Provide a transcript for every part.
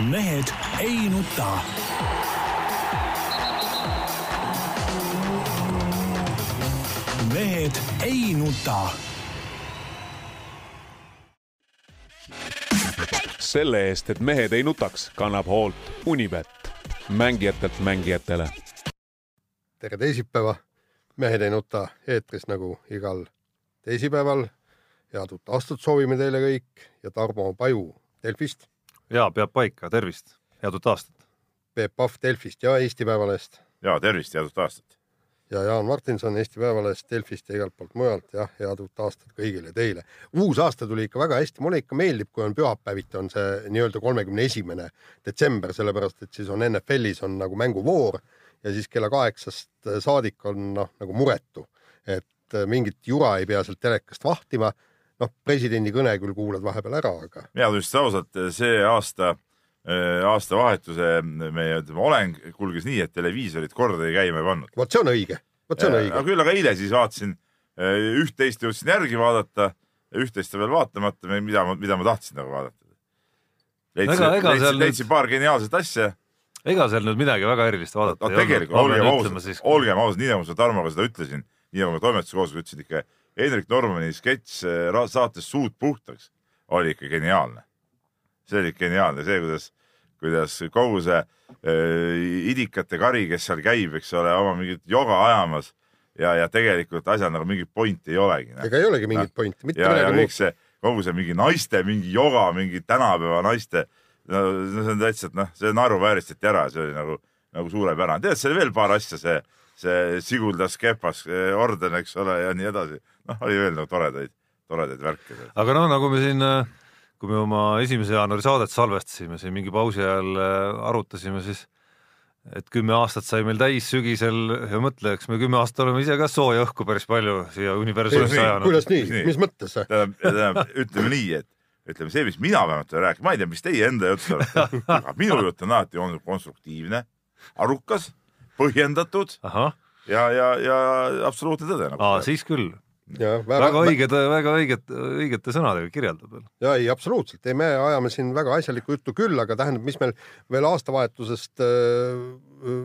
mehed ei nuta. mehed ei nuta. selle eest, et mehed ei nutaks, kannab hoolt Unibet, mängijatelt mängijatele. tere teisipäeva, Mehed ei nuta eetris nagu igal teisipäeval. head uut aastat soovime teile kõik ja Tarmo Paju Delfist, ja peab paika, tervist, head uut aastat. Peep Pahv Delfist ja Eesti Päevalehest ja tervist ja head uut aastat. ja Jaan Martinson Eesti Päevalehest, Delfist ja igalt poolt mujalt ja head uut aastat kõigile teile. uus aasta tuli ikka väga hästi, mulle ikka meeldib, kui on pühapäeviti on see nii-öelda kolmekümne esimene detsember, sellepärast et siis on NFL-is on nagu mänguvoor ja siis kella kaheksast saadik on noh, nagu muretu, et mingit jura ei pea sealt telekast vahtima. Noh, presidendi kõne küll kuulad vahepeal ära, aga mina tunnistan ausalt, see aasta, aastavahetuse meie ütleme oleng kulges nii, et televiisorit kordagi käima ei pannud. vot see on õige, vot see on õige. küll aga eile siis vaatasin üht-teist jõudsin järgi vaadata, üht-teist veel vaatamata, mida ma, mida ma tahtsin nagu vaadata. leidsin, leidsin, paar geniaalset asja ega seal nüüd midagi väga erilist vaadata no, ei tegelikult, olnud. olgem ausad, olgem ausad, nii nagu ma Tarmoga seda ütlesin, nii nagu ma toimetuse koos ütlesin ikka, Hendrik Normani sketš saates Suud puhtaks oli ikka geniaalne. see oli geniaalne, see, kuidas, kuidas kogu see äh, idikate kari, kes seal käib, eks ole, oma mingit joga ajamas ja, ja tegelikult asjal nagu mingit pointi ei olegi. ega ei olegi mingit no. pointi, mitte midagi muud. see, kogu see mingi naiste mingi joga, mingi tänapäeva naiste no see on täitsa, noh, see naeruvääristati ära, see oli nagu, nagu suurepärane. tead, see oli veel paar asja, see, see Siguldas Kepas orden, eks ole, ja nii edasi. noh, oli veel nagu toredaid, toredaid värke. aga noh, nagu me siin, kui me oma esimese jaanuari saadet salvestasime siin mingi pausi ajal arutasime, siis et kümme aastat sai meil täis sügisel ja mõtle, eks me kümme aastat oleme ise ka sooja õhku päris palju siia universumisse ajanud. kuidas nii, mis mõttes? tähendab, ütleme nii, et ütleme see, mis mina vähemalt olen rääkinud, ma ei tea, mis teie enda jutt olete, aga minu jutt on alati olnud konstruktiivne, arukas, põhjendatud Aha. ja, ja, ja absoluutne tõde nagu. aa, siis küll. Ja, väga, väga õiged, väga õiged, õigete sõnadega kirjeldab veel. ja ei, absoluutselt, ei, me ajame siin väga asjalikku juttu küll, aga tähendab, mis meil veel aastavahetusest äh, äh,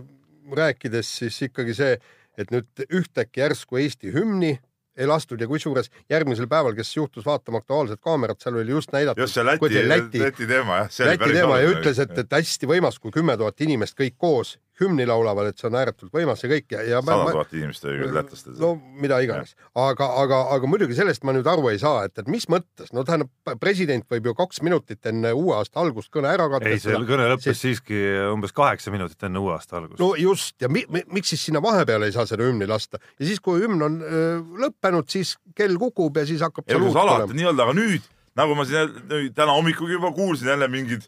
rääkides siis ikkagi see, et nüüd ühtäkki järsku Eesti hümni ei lastud ja kusjuures järgmisel päeval, kes juhtus vaatama Aktuaalset kaamerat, seal oli just näidatud. just see Läti, Läti, Läti teema jah. Läti teema ja ütles, et, et hästi võimas, kui kümme tuhat inimest kõik koos hümni laulavad, et see on ääretult võimas ja kõik ja, ja. sada tuhat inimest oli küll lätlastel. no mida iganes, aga, aga, aga muidugi sellest ma nüüd aru ei saa, et, et mis mõttes, no tähendab, president võib ju kaks minutit enne uue aasta algust kõne ära katkestada. ei, see kõne lõppes siis... siiski umbes kaheksa minutit enne uue aasta algust. no just ja mi, mi, miks siis sinna vahepeale ei saa seda hümni lasta ja siis, kui hümn on öö, lõppenud, siis kell kukub ja siis hakkab. alati nii-öelda, aga nüüd nagu ma siin täna hommikugi juba kuulsin jälle mingid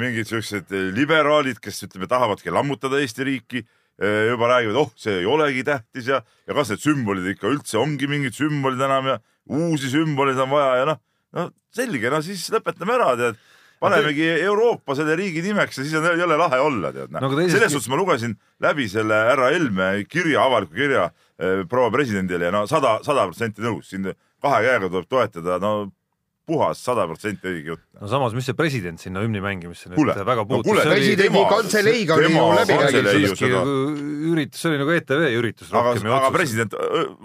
mingid siuksed eh, liberaalid, kes ütleme, tahavadki lammutada Eesti riiki, eh, juba räägivad, oh, see ei olegi tähtis ja, ja kas need sümbolid ikka üldse ongi mingid sümbolid enam ja uusi sümboleid on vaja ja noh, no selge, no siis lõpetame ära, tead panemegi Euroopa selle riigi nimeks ja siis on jälle lahe olla, tead noh. No, selles suhtes ma lugesin läbi selle härra Helme kirja, avaliku kirja proua presidendile ja no sada, sada protsenti nõus, siin kahe käega tuleb toetada, no puhas sada protsenti õige jutt. no samas, mis see president sinna hümni mängimisse nüüd väga puutus no,? presidendi kantseleiga oli ju läbi räägitud. üritus, see oli nagu ETV üritus. aga, aga president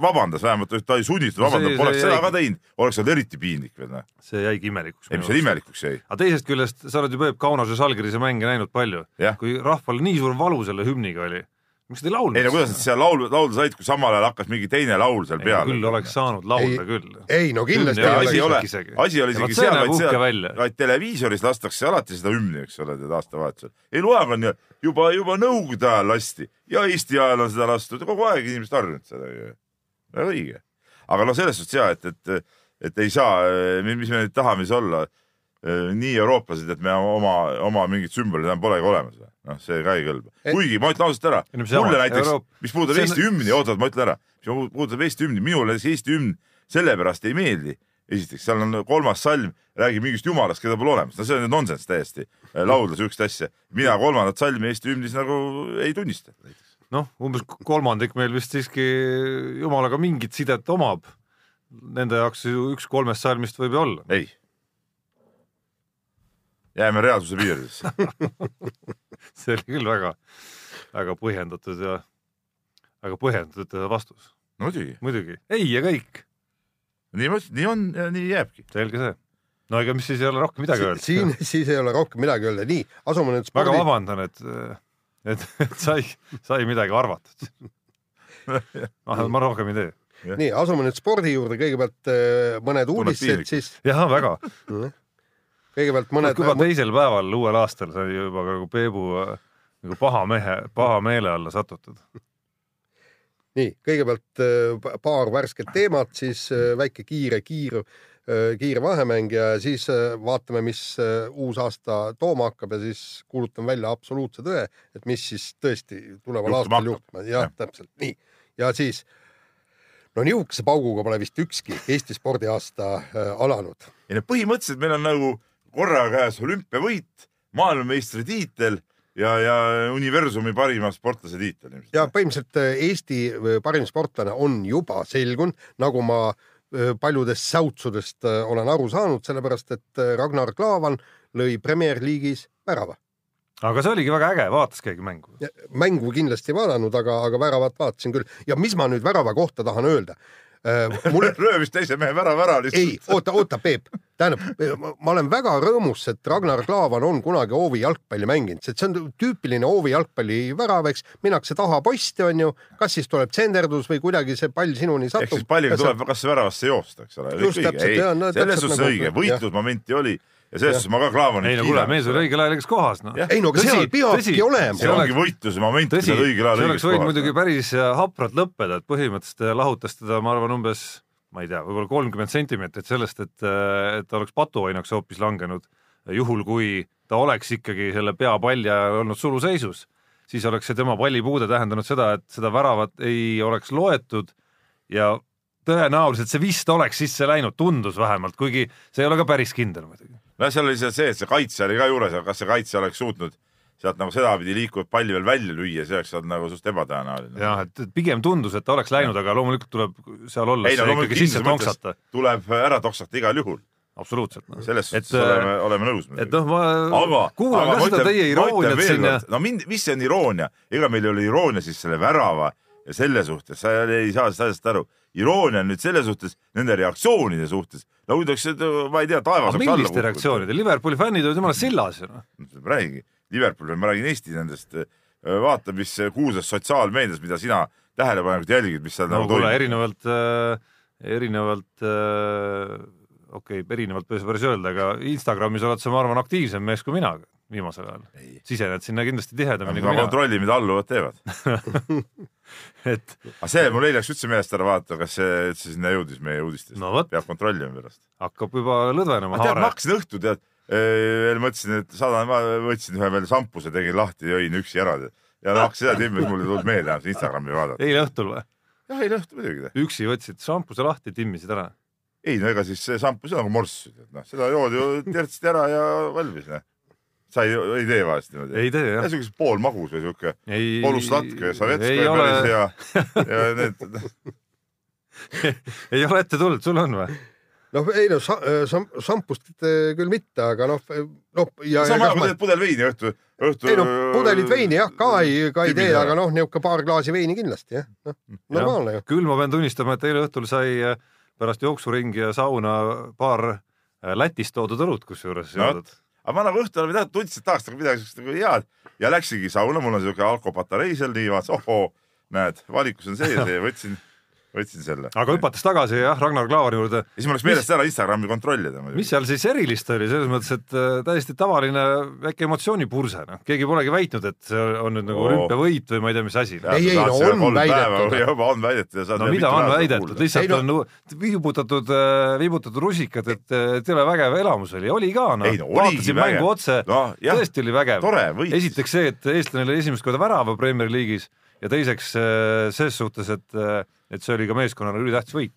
vabandas vähemalt, ta ei sunnitud vabandama, poleks seda ka teinud, oleks olnud eriti piinlik veel. Noh. see jäigi imelikuks. ei, mis seal imelikuks jäi? aga teisest küljest, sa oled ju Peep Kaunase Žalgirise mänge näinud palju. kui rahval nii suur valu selle hümniga oli miks te ei laulnud? ei no kuidas nad seal laul, laulda said, kui samal ajal hakkas mingi teine laul seal peal? küll oleks saanud laulda ei, küll. ei no kindlasti. asi ei ole, asi oli isegi seal, vaid seal, vaid televiisoris lastakse alati seda hümni, eks ole, tead aastavahetusel. ei loe, aga on juba, juba nõukogude ajal lasti ja Eesti ajal on seda lastud, kogu aeg inimesed harjunud seda ju. väga õige. aga noh, selles suhtes ja, et, et, et ei saa, mis me nüüd tahame siis olla nii eurooplased, et me oma, oma mingit sümbolit enam polegi olemas noh, see ka ei kõlba. kuigi ma ütlen ausalt ära, mulle näiteks Euroop..., mis puudutab Eesti on... hümni, oot-oot, ma ütlen ära, mis puudutab Eesti hümni, minule näiteks Eesti hümn sellepärast ei meeldi. esiteks, seal on kolmas salm, räägib mingist jumalast, keda pole olemas, no see on nonsenss täiesti, laulda siukest asja. mina kolmandat salmi Eesti hümnis nagu ei tunnista. noh, umbes kolmandik meil vist siiski jumalaga mingit sidet omab. Nende jaoks ju üks kolmest salmist võib ju olla. ei jääme reaalsuse piiridesse see oli küll väga, väga põhjendatud ja väga põhjendatud vastus. muidugi. muidugi, ei ja kõik. nii, nii on ja nii jääbki. selge see. no ega mis siis ei ole rohkem midagi öelda. siin siis ei ole rohkem midagi öelda, nii, asume nüüd spordi. väga vabandan, et, et, et sai, sai midagi arvatud ah, ma rohkem ei tee. nii, asume nüüd spordi juurde, kõigepealt äh, mõned uudised siis. jah, väga kõigepealt mõned. juba teisel päeval uuel aastal sai juba nagu Peebu nagu paha mehe, paha meele alla satutud nii, kõigepealt äh, paar värsket teemat, siis äh, väike kiire kiir, äh, kiire vahemäng ja siis vaatame, mis uus aasta tooma hakkab ja siis kuulutan välja absoluutse tõe, et mis siis tõesti tuleval Juhtuma aastal juhtuma, jah ja., täpselt nii. ja siis no nihukese pauguga pole vist ükski Eesti spordiaasta alanud. ei no põhimõtteliselt meil on nagu korraga käes olümpiavõit, maailmameistritiitel ja, ja universumi parima sportlase tiitel. ja põhimõtteliselt äh, Eesti äh, parim sportlane on juba selgunud, nagu ma äh, paljudest säutsudest olen aru saanud, sellepärast et Ragnar Klavan lõi Premier League'is värava. aga see oligi väga äge, vaatas keegi mängu? mängu kindlasti ei vaadanud, aga, aga väravat vaatasin küll ja mis ma nüüd värava kohta tahan öelda mul röövis teise mehe värava ära lihtsalt. ei, oota, oota, Peep, tähendab, ma olen väga rõõmus, et Ragnar Klavan on kunagi hoovi jalgpalli mänginud, sest see on tüüpiline hoovi jalgpalli värav, eks, minnakse taha posti, onju, kas siis tuleb tsenderdus või kuidagi see pall sinuni satub. ehk siis palliga tuleb, kas väravasse joosta, eks ole. just täpselt, jah. selles suhtes nagu, õige, võitlusmomenti oli ja selles suhtes ma ka Klaavanit ei no kuule, mees oli õigel ajal õiges kohas, noh. ei no aga seal peabki olema. see ongi võitluse moment, kui sa õigel ajal õiges kohas. see oleks võinud muidugi päris hapralt lõppeda, et põhimõtteliselt lahutas teda, ma arvan, umbes ma ei tea, võib-olla kolmkümmend sentimeetrit sellest, et, et ta oleks patuoinaks hoopis langenud, juhul kui ta oleks ikkagi selle pea palli ajal olnud suluseisus, siis oleks see tema pallipuude tähendanud seda, et seda väravat ei oleks loetud ja tõenäoliselt see vist oleks sisse läinud, tundus vähemalt, kuigi see ei ole ka päris kindel muidugi. No seal oli see, et see kaitsja oli ka juures, aga kas see kaitsja oleks suutnud sealt nagu sedapidi liikuvat palli veel välja lüüa, see oleks olnud nagu suht ebatõenäoline. jah, et pigem tundus, et oleks läinud, aga loomulikult tuleb seal olles no, ikkagi sisse tonksata. tuleb ära toksata igal juhul. absoluutselt no.. selles suhtes oleme, oleme nõus. et noh, ma aga, kuulan aga ka seda teie irooniat siin ja. no mind, mis see on iroonia, ega meil ei ole iroonia siis selle värava ja selle suhtes, sa ei saa sellest aru. iroonia on nüüd selle suhtes, nende reaktsioonide suhtes, no kuidas, ma ei tea, taevas. milliste reaktsioonide, Liverpooli fännid olid jumala sillas ju noh. räägigi Liverpool, ma räägin Eesti nendest, vaata, mis kuulsas sotsiaalmeedias, mida sina tähelepanelikult jälgid, mis seal no, nagu toimub. erinevalt äh,, erinevalt äh, okei okay,, erinevalt saa päris öelda, aga Instagramis oled sa, ma arvan, aktiivsem mees kui mina viimasel ajal. sisened sinna kindlasti tihedamini kui mina. kontrolli, mida alluvad teevad et. aga see mul eile läks üldse meelest ära vaadata, kas see üldse sinna jõudis meie uudistest no,. peab kontrollima pärast. hakkab juba lõdvenema. tead, ma hakkasin õhtu tead veel mõtlesin, et saadan, ma võtsin ühe veel šampuse, tegin lahti, jõin üksi ära ja noh, seda timmis mul ei tulnud meelde enam Instagrami vaadata. eile õhtul või? jah, eile õhtul muidugi. üksi võtsid šampuse lahti, timmisid ära? ei no ega siis see šampus on nagu morss, noh seda joodi ju tertsti ära ja valmis noh. Sa ei, ei tee vahest niimoodi? ei tee jah. siukene poolmagus või siuke poluslatk ja savetska ja päris hea ja need ei ole ette tulnud, sul on või? noh, ei no sa, sam, šampust küll mitte, aga noh, noh. sama kui teed pudel veini õhtu, õhtu. ei no pudelid veini jah, ka ei, ka ei tee, aga noh, niisugune paar klaasi veini kindlasti jah, noh normaalne ju. küll ma pean tunnistama, et eile õhtul sai äh, pärast jooksuringi ja sauna paar äh, Lätist toodud õlut kusjuures joodud no, aga ma nagu õhtul midagi tundsin, et tahaks nagu midagi siukest nagu head. Ja läksingi sauna, mul on siuke alkopatarei seal vaatasin, ohoo, näed, valikus on sees ja võtsin võtsin selle. aga hüpates tagasi jah, Ragnar Klavari juurde. ja siis mul läks meelest ära Instagrami kontrollida. mis seal siis erilist oli, selles mõttes, et äh, täiesti tavaline väike emotsioonipurse, noh, keegi polegi väitnud, et see on nüüd nagu olümpiavõit või ma ei tea, mis asi. ei, ei no on väidetud. juba on väidetud. no mida on väidetud, lihtsalt ei, no... on viibutatud, äh, viibutatud rusikad, et, et jõle vägev elamus oli, oli ka noh, vaatasin mängu otse no,, tõesti oli vägev. esiteks see, et eestlane oli esimest korda värava Premier League'is ja teiseks äh, ses suhtes, et, äh, et see oli ka meeskonnale ülitähtis võit.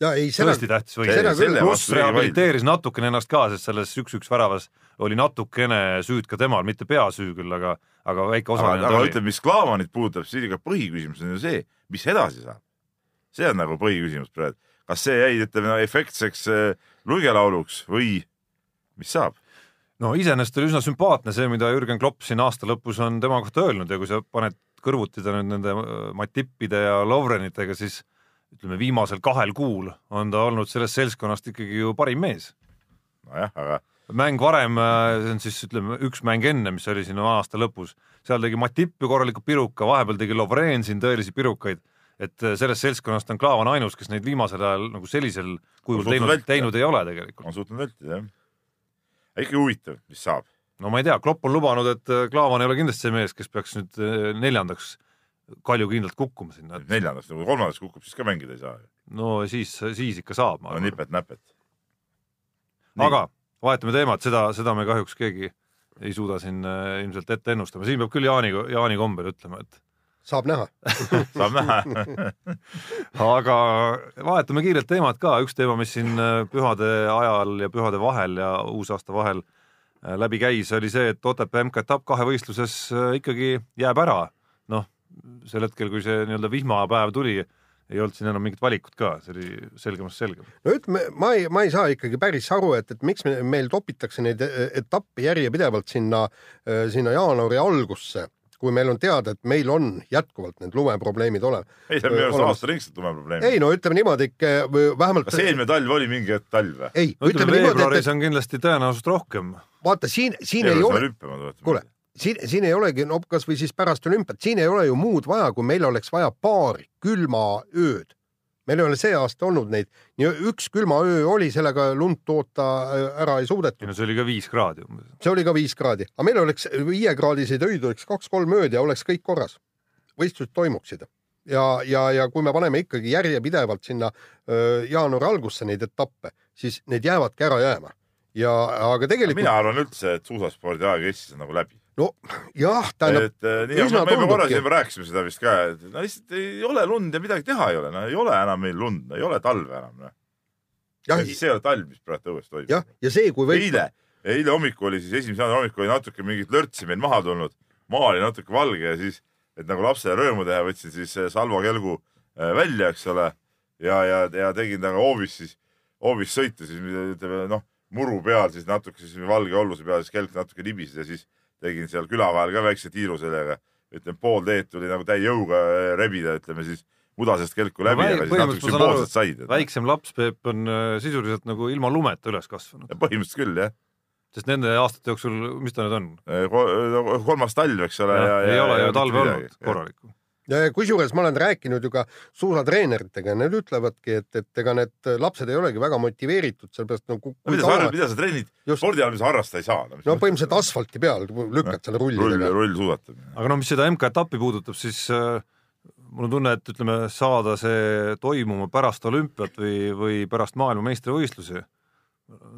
tõesti tähtis võit. pluss rehabiliteeris natukene ennast ka, sest selles üks-üks väravas oli natukene süüd ka temal, mitte peasüü küll, aga, aga väike osa. aga, aga ütleme, mis Klaavanit puudutab, siis ikka põhiküsimus on ju see, mis edasi saab. see on nagu põhiküsimus praegu. kas see jäi, ütleme, efektseks äh, lugelauluks või mis saab? no iseenesest oli üsna sümpaatne see, mida Jürgen Klopp siin aasta lõpus on tema kohta öelnud ja kui sa paned kõrvuti ta nüüd nende Matippide ja Lovrenitega, siis ütleme, viimasel kahel kuul on ta olnud sellest seltskonnast ikkagi ju parim mees. nojah, aga mäng varem, see on siis ütleme üks mäng enne, mis oli siin aasta lõpus, seal tegi Matip ju korraliku piruka, vahepeal tegi Lovren siin tõelisi pirukaid, et sellest seltskonnast on Klaavan ainus, kes neid viimasel ajal nagu sellisel kujul teinud, teinud ei ole tegelikult. on suutnud vältida jah. ikkagi huvitav, mis saab no ma ei tea, Klopp on lubanud, et äh, Klaavan ei ole kindlasti see mees, kes peaks nüüd äh, neljandaks kaljukindlalt kukkuma sinna et.... neljandaks, kui kolmandaks kukub, siis ka mängida ei saa. no siis, siis ikka saab. no nipet-näpet. aga vahetame teemat, seda, seda me kahjuks keegi ei suuda siin äh, ilmselt ette ennustama, siin peab küll Jaani, Jaani kombel ütlema, et saab näha saab näha aga vahetame kiirelt teemat ka, üks teema, mis siin pühade ajal ja pühade vahel ja uusaasta vahel Äh, läbi käis, oli see, et Otepää MK-etapp kahevõistluses äh, ikkagi jääb ära. noh, sel hetkel, kui see nii-öelda vihmapäev tuli, ei olnud siin enam mingit valikut ka, see oli selgemast selgem. no ütleme, ma ei, ma ei saa ikkagi päris aru, et, et miks me, meil topitakse neid äh, etappe järjepidevalt sinna, sinna jaanuari algusse kui meil on teada, et meil on jätkuvalt need lumeprobleemid olemas. ei, see on minu arust aastaringselt lumeprobleem. ei no ütleme niimoodi ikka vähemalt. kas eelmine talv oli mingi hetk talv või? ei no,, ütleme niimoodi, et. on kindlasti tõenäosust rohkem. vaata siin, siin ei, ei ole. kuule, siin, siin ei olegi, no kasvõi siis pärast olümpiat, siin ei ole ju muud vaja, kui meil oleks vaja paari külma ööd meil ei ole see aasta olnud neid, nii üks külma öö oli, sellega lund toota äh, ära ei suudetud. no see oli ka viis kraadi umbes. see oli ka viis kraadi, aga meil oleks viiekraadiseid öid oleks kaks-kolm ööd ja oleks kõik korras. võistlused toimuksid ja, ja, ja kui me paneme ikkagi järjepidevalt sinna öö, jaanuari algusse neid etappe, siis need jäävadki ära jääma. ja aga tegelikult. mina arvan üldse, et suusaspordi aeg Eestis on nagu läbi no jah, tähendab. et eh, nii, me, me korra siin rääkisime seda vist ka, et no lihtsalt ei ole lund ja midagi teha ei ole, no ei ole enam meil lund, ei ole talve enam, ja siis see ei ole talv, mis praegu õues toimub. jah, ja see, kui võib. eile, eile hommikul oli siis esimese jaanuari hommikul oli natuke mingit lörtsi meil maha tulnud, maa oli natuke valge ja siis, et nagu lapsele rõõmu teha, võtsin siis Salvo kelgu eh, välja, eks ole, ja, ja, ja tegin temaga hoovis siis, hoovis sõita siis ütleme noh, muru peal siis natuke siis valge olluse peal siis kelk natuke libises ja siis tegin seal küla vahel ka väikse tiiru sellega, ütleme pool teed tuli nagu täie jõuga äh, rebida, ütleme siis mudasest kelku läbi no,, aga siis natuke sümboolselt said. väiksem laps, Peep, on äh, sisuliselt nagu ilma lumeta üles kasvanud. põhimõtteliselt küll, jah. sest nende aastate jooksul, mis ta nüüd on? Äh, kolmas talv, eks ole. ei ja, ole ju talve olnud korralikku kusjuures ma olen rääkinud ju ka suusatreeneritega, need ütlevadki, et, et ega need lapsed ei olegi väga motiveeritud, sellepärast nagu no,. mida sa, mida sa treenid spordi all, mida sa harrastada ei saa no,? no põhimõtteliselt asfalti peal lükkad selle rullidega. rull, rullsuusatamine. aga no mis seda MK-etappi puudutab, siis äh, mul on tunne, et ütleme, saada see toimuma pärast olümpiat või, või pärast maailmameistrivõistlusi,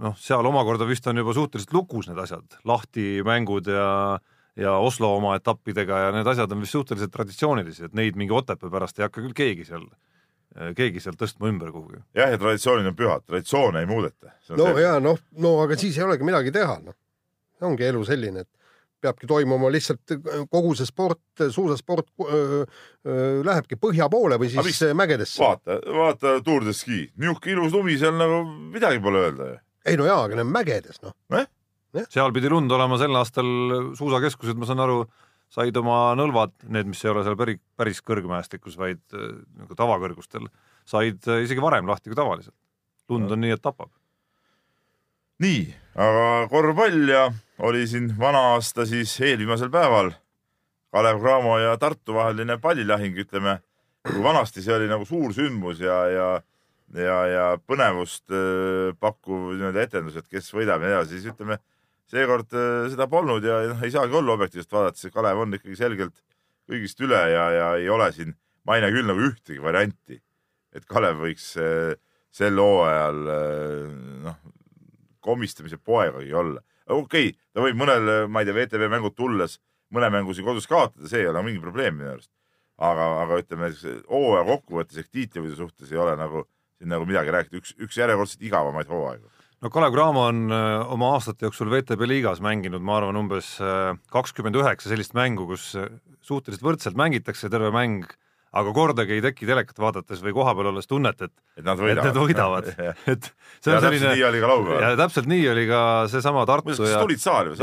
noh, seal omakorda vist on juba suhteliselt lukus need asjad, lahti mängud ja äh, ja Oslo oma etappidega ja need asjad on vist suhteliselt traditsioonilised, et neid mingi Otepää pärast ei hakka küll keegi seal, keegi seal tõstma ümber kuhugi. jah, ja traditsioonid on pühad, traditsioone ei muudeta. no see. ja noh, no aga siis ei olegi midagi teha, noh. ongi elu selline, et peabki toimuma lihtsalt kogu see sport, suusasport öö, öö, lähebki põhja poole või siis mägedesse. vaata, vaata Tour de Ski, niisugune ilus lumi seal nagu midagi pole öelda ju. ei no jaa, aga need mägedes noh eh?. Seal pidi lund olema sel aastal, suusakeskused, ma saan aru, said oma nõlvad, need, mis ei ole seal päris, päris kõrgmäestikus, vaid äh, nagu tavakõrgustel, said äh, isegi varem lahti kui tavaliselt. lund on nii, et tapab. nii, aga korvpall ja oli siin vana aasta siis eelviimasel päeval Kalev Cramo ja Tartu vaheline pallilahing, ütleme, vanasti see oli nagu suur sündmus ja, ja ja, ja põnevust äh, pakkuv nii-öelda etendus, et kes võidab ja nii edasi, siis ütleme seekord äh, seda polnud ja noh, ei saagi olla objektiivselt vaadates, Kalev on ikkagi selgelt kõigist üle ja, ja ei ole siin, ma ei näe küll nagu ühtegi varianti, et Kalev võiks äh, sel hooajal äh, noh, komistamise poegagi olla. okei okay,, ta võib mõnel, ma ei tea, VTV mängud tulles mõne mängu siin kodus kaotada, see ei ole mingi probleem minu arust. aga, aga ütleme, hooaja kokkuvõttes ehk tiitlivõidu suhtes ei ole nagu siin nagu midagi rääkida, üks, üks järjekordselt igavamaid hooaegu no Kalev Cramo on äh, oma aastate jooksul VTB liigas mänginud, ma arvan, umbes äh, kakskümmend üheksa sellist mängu, kus äh, suhteliselt võrdselt mängitakse terve mäng, aga kordagi ei teki telekat vaadates või kohapeal olles tunnet, et, et nad võidavad, et, võidavad. et see on ja selline. nii oli ka laupäeval. ja täpselt nii oli ka seesama Tartu Mõistas, ja. tulid saali või?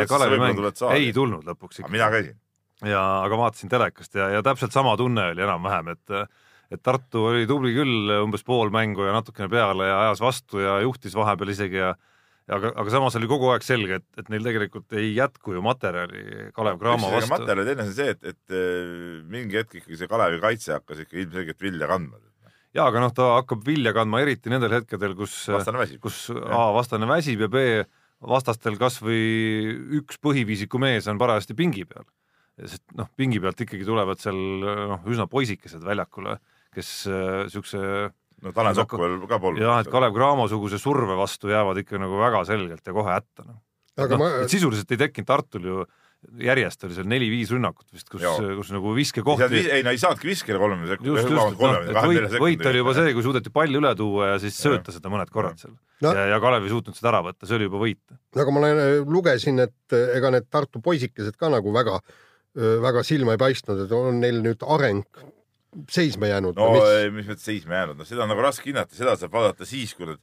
ei tulnud lõpuks ikka. mina käisin. ja, aga vaatasin telekast ja, ja täpselt sama tunne oli enam-vähem, et et Tartu oli tubli küll umbes pool mängu ja natukene peale ja ajas vastu ja juhtis vahepeal isegi ja aga, aga samas oli kogu aeg selge, et, et neil tegelikult ei jätku ju materjali Kalev Cramo vastu. materjal teine on see, et, et äh, mingi hetk ikkagi see Kalevi kaitse hakkas ikka ilmselgelt vilja kandma. ja aga noh, ta hakkab vilja kandma eriti nendel hetkedel, kus, kus A vastane väsib ja B vastastel kasvõi üks põhiviisiku mees on parajasti pingi peal. sest noh, pingi pealt ikkagi tulevad seal noh, üsna poisikesed väljakule, kes niisuguse äh, no Tanel Sokk veel ka polnud. jah, et Kalev Cramo-suguse surve vastu jäävad ikka nagu väga selgelt ja kohe hätta noh. aga no, ma sisuliselt ei tekkinud Tartul ju järjest oli seal neli-viis rünnakut vist, kus, kus nagu viskekoht. ei, no ei saanudki viskele kolme sekundit. just, just, noh, võit, võit oli juba see, kui suudeti palli üle tuua ja siis sööta seda mõned korrad seal no.. ja, ja Kalev ei suutnud seda ära võtta, see oli juba võit. no aga ma lugesin, et ega need Tartu poisikesed ka nagu väga, väga silma ei paistnud, et on neil nüüd areng seisma jäänud? no mis, mis mõttes seisma jäänud, no seda on nagu raske hinnata, seda saab vaadata siis, kui nad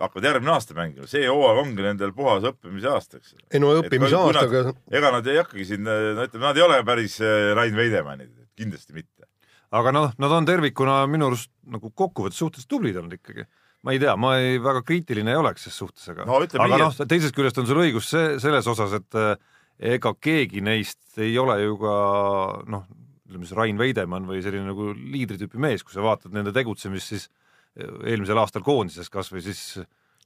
hakkavad järgmine aasta mängima, see hooaeg ongi nendel puhas õppimise aasta, eks. ei no õppimise aastaga. ega nad ei hakkagi siin, no ütleme, nad ei ole päris äh, Rain Veidemannid, kindlasti mitte. aga noh, nad on tervikuna minu arust nagu kokkuvõttes suhteliselt tublid olnud ikkagi. ma ei tea, ma ei, väga kriitiline ei oleks ses suhtes, aga no,, aga noh, teisest küljest on sul õigus see, selles osas, et äh, ega keegi neist ei ole ju ka noh, ütleme siis Rain Veidemann või selline nagu liidritüüpi mees, kui sa vaatad nende tegutsemist, siis eh, eelmisel aastal koondises kas või siis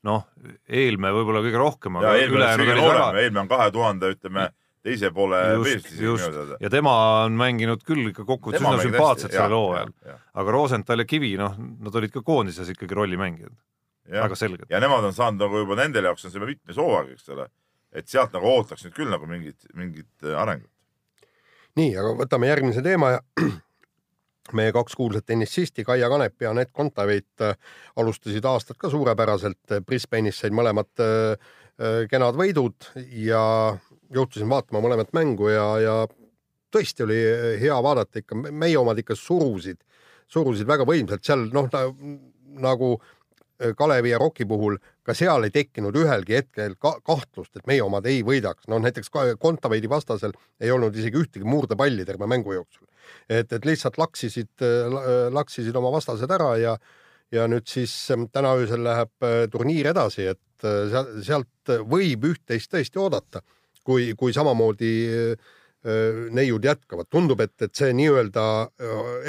noh, Eelmäe võib-olla kõige rohkem. Eelmäe on kõige noorem, Eelmäe on kahe tuhande, ütleme, teise poole just. ja tema on mänginud küll ikka kokkuvõttes üsna sümpaatselt sellel hooajal. aga Rosenthal ja Kivi, noh, nad olid ka koondises ikkagi rollimängijad. väga selgelt. ja nemad on saanud nagu juba nendele jaoks on see mitmes hooaeg, eks ole, et sealt nagu ootaks nüüd küll nagu mingit, mingit arengut nii, aga võtame järgmise teema ja meie kaks kuulsat tennisisti, Kaia Kanep ja Anett Kontaveit äh, alustasid aastat ka suurepäraselt. Brisbane'is said mõlemad äh, äh, kenad võidud ja juhtusin vaatama mõlemat mängu ja, ja tõesti oli hea vaadata ikka, meie omad ikka surusid, surusid väga võimsalt seal noh nagu Kalevi ja Rocki puhul ka seal ei tekkinud ühelgi hetkel ka kahtlust, et meie omad ei võidaks. no näiteks Kontaveidi vastasel ei olnud isegi ühtegi murdepalli terve mängu jooksul. et, et lihtsalt laksisid, laksisid oma vastased ära ja, ja nüüd siis ähm, täna öösel läheb äh, turniir edasi, et äh, sealt võib üht-teist tõesti oodata, kui, kui samamoodi äh, neiud jätkavad. tundub, et, et see nii-öelda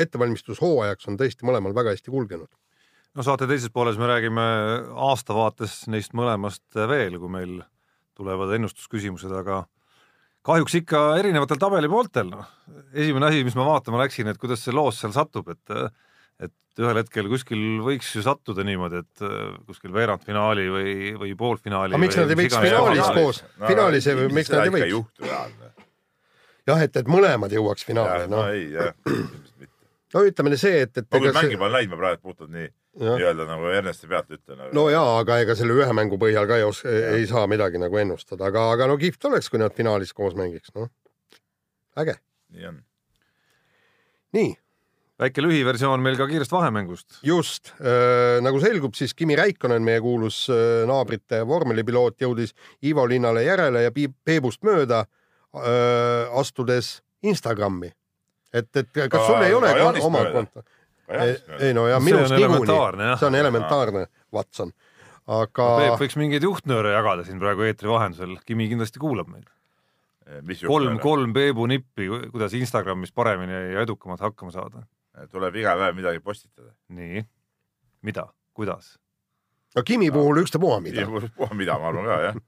ettevalmistushooajaks on tõesti mõlemal väga hästi kulgenud no saate teises pooles me räägime aastavaates neist mõlemast veel, kui meil tulevad ennustusküsimused, aga kahjuks ikka erinevatel tabelipooltel, noh. esimene asi, mis ma vaatama läksin, et kuidas see loos seal satub, et et ühel hetkel kuskil võiks ju sattuda niimoodi, et kuskil veerandfinaali või, või poolfinaali. aga miks nad ei võiks finaalis koos no,, finaalis no, miks nad ei võiks? jah, et, et mõlemad jõuaks finaali. no ei, jah no ütleme see, et, et. ma küll mängi pole näinud, ma praegu puhtalt nii nii-öelda nagu Ernesti pealt ütlen aga.... no jaa, aga ega selle ühe mängu põhjal ka ei oska, ei saa midagi nagu ennustada, aga, aga no kihvt oleks, kui nad finaalis koos mängiks, noh. äge. nii on. nii. väike lühiversioon meil ka kiirest vahemängust. just äh,, nagu selgub, siis Kimi Räikkonen, meie kuulus äh, naabrite vormelipiloot, jõudis Ivo Linnale järele ja Peebust mööda äh, astudes Instagrami et, et kas sul ei ole oma konto? Ei, ei no ja minust niikuinii, see on elementaarne, Watson, aga no,. Peep võiks mingeid juhtnööre jagada siin praegu eetri vahendusel, Kimi kindlasti kuulab meid. kolm, kolm Peebu nippi, kuidas Instagramis paremini ja edukamalt hakkama saada. tuleb iga päev midagi postitada. nii, mida, kuidas? no Kimi puhul ükstapuha mida. ükstapuha mida, ma arvan ka jah.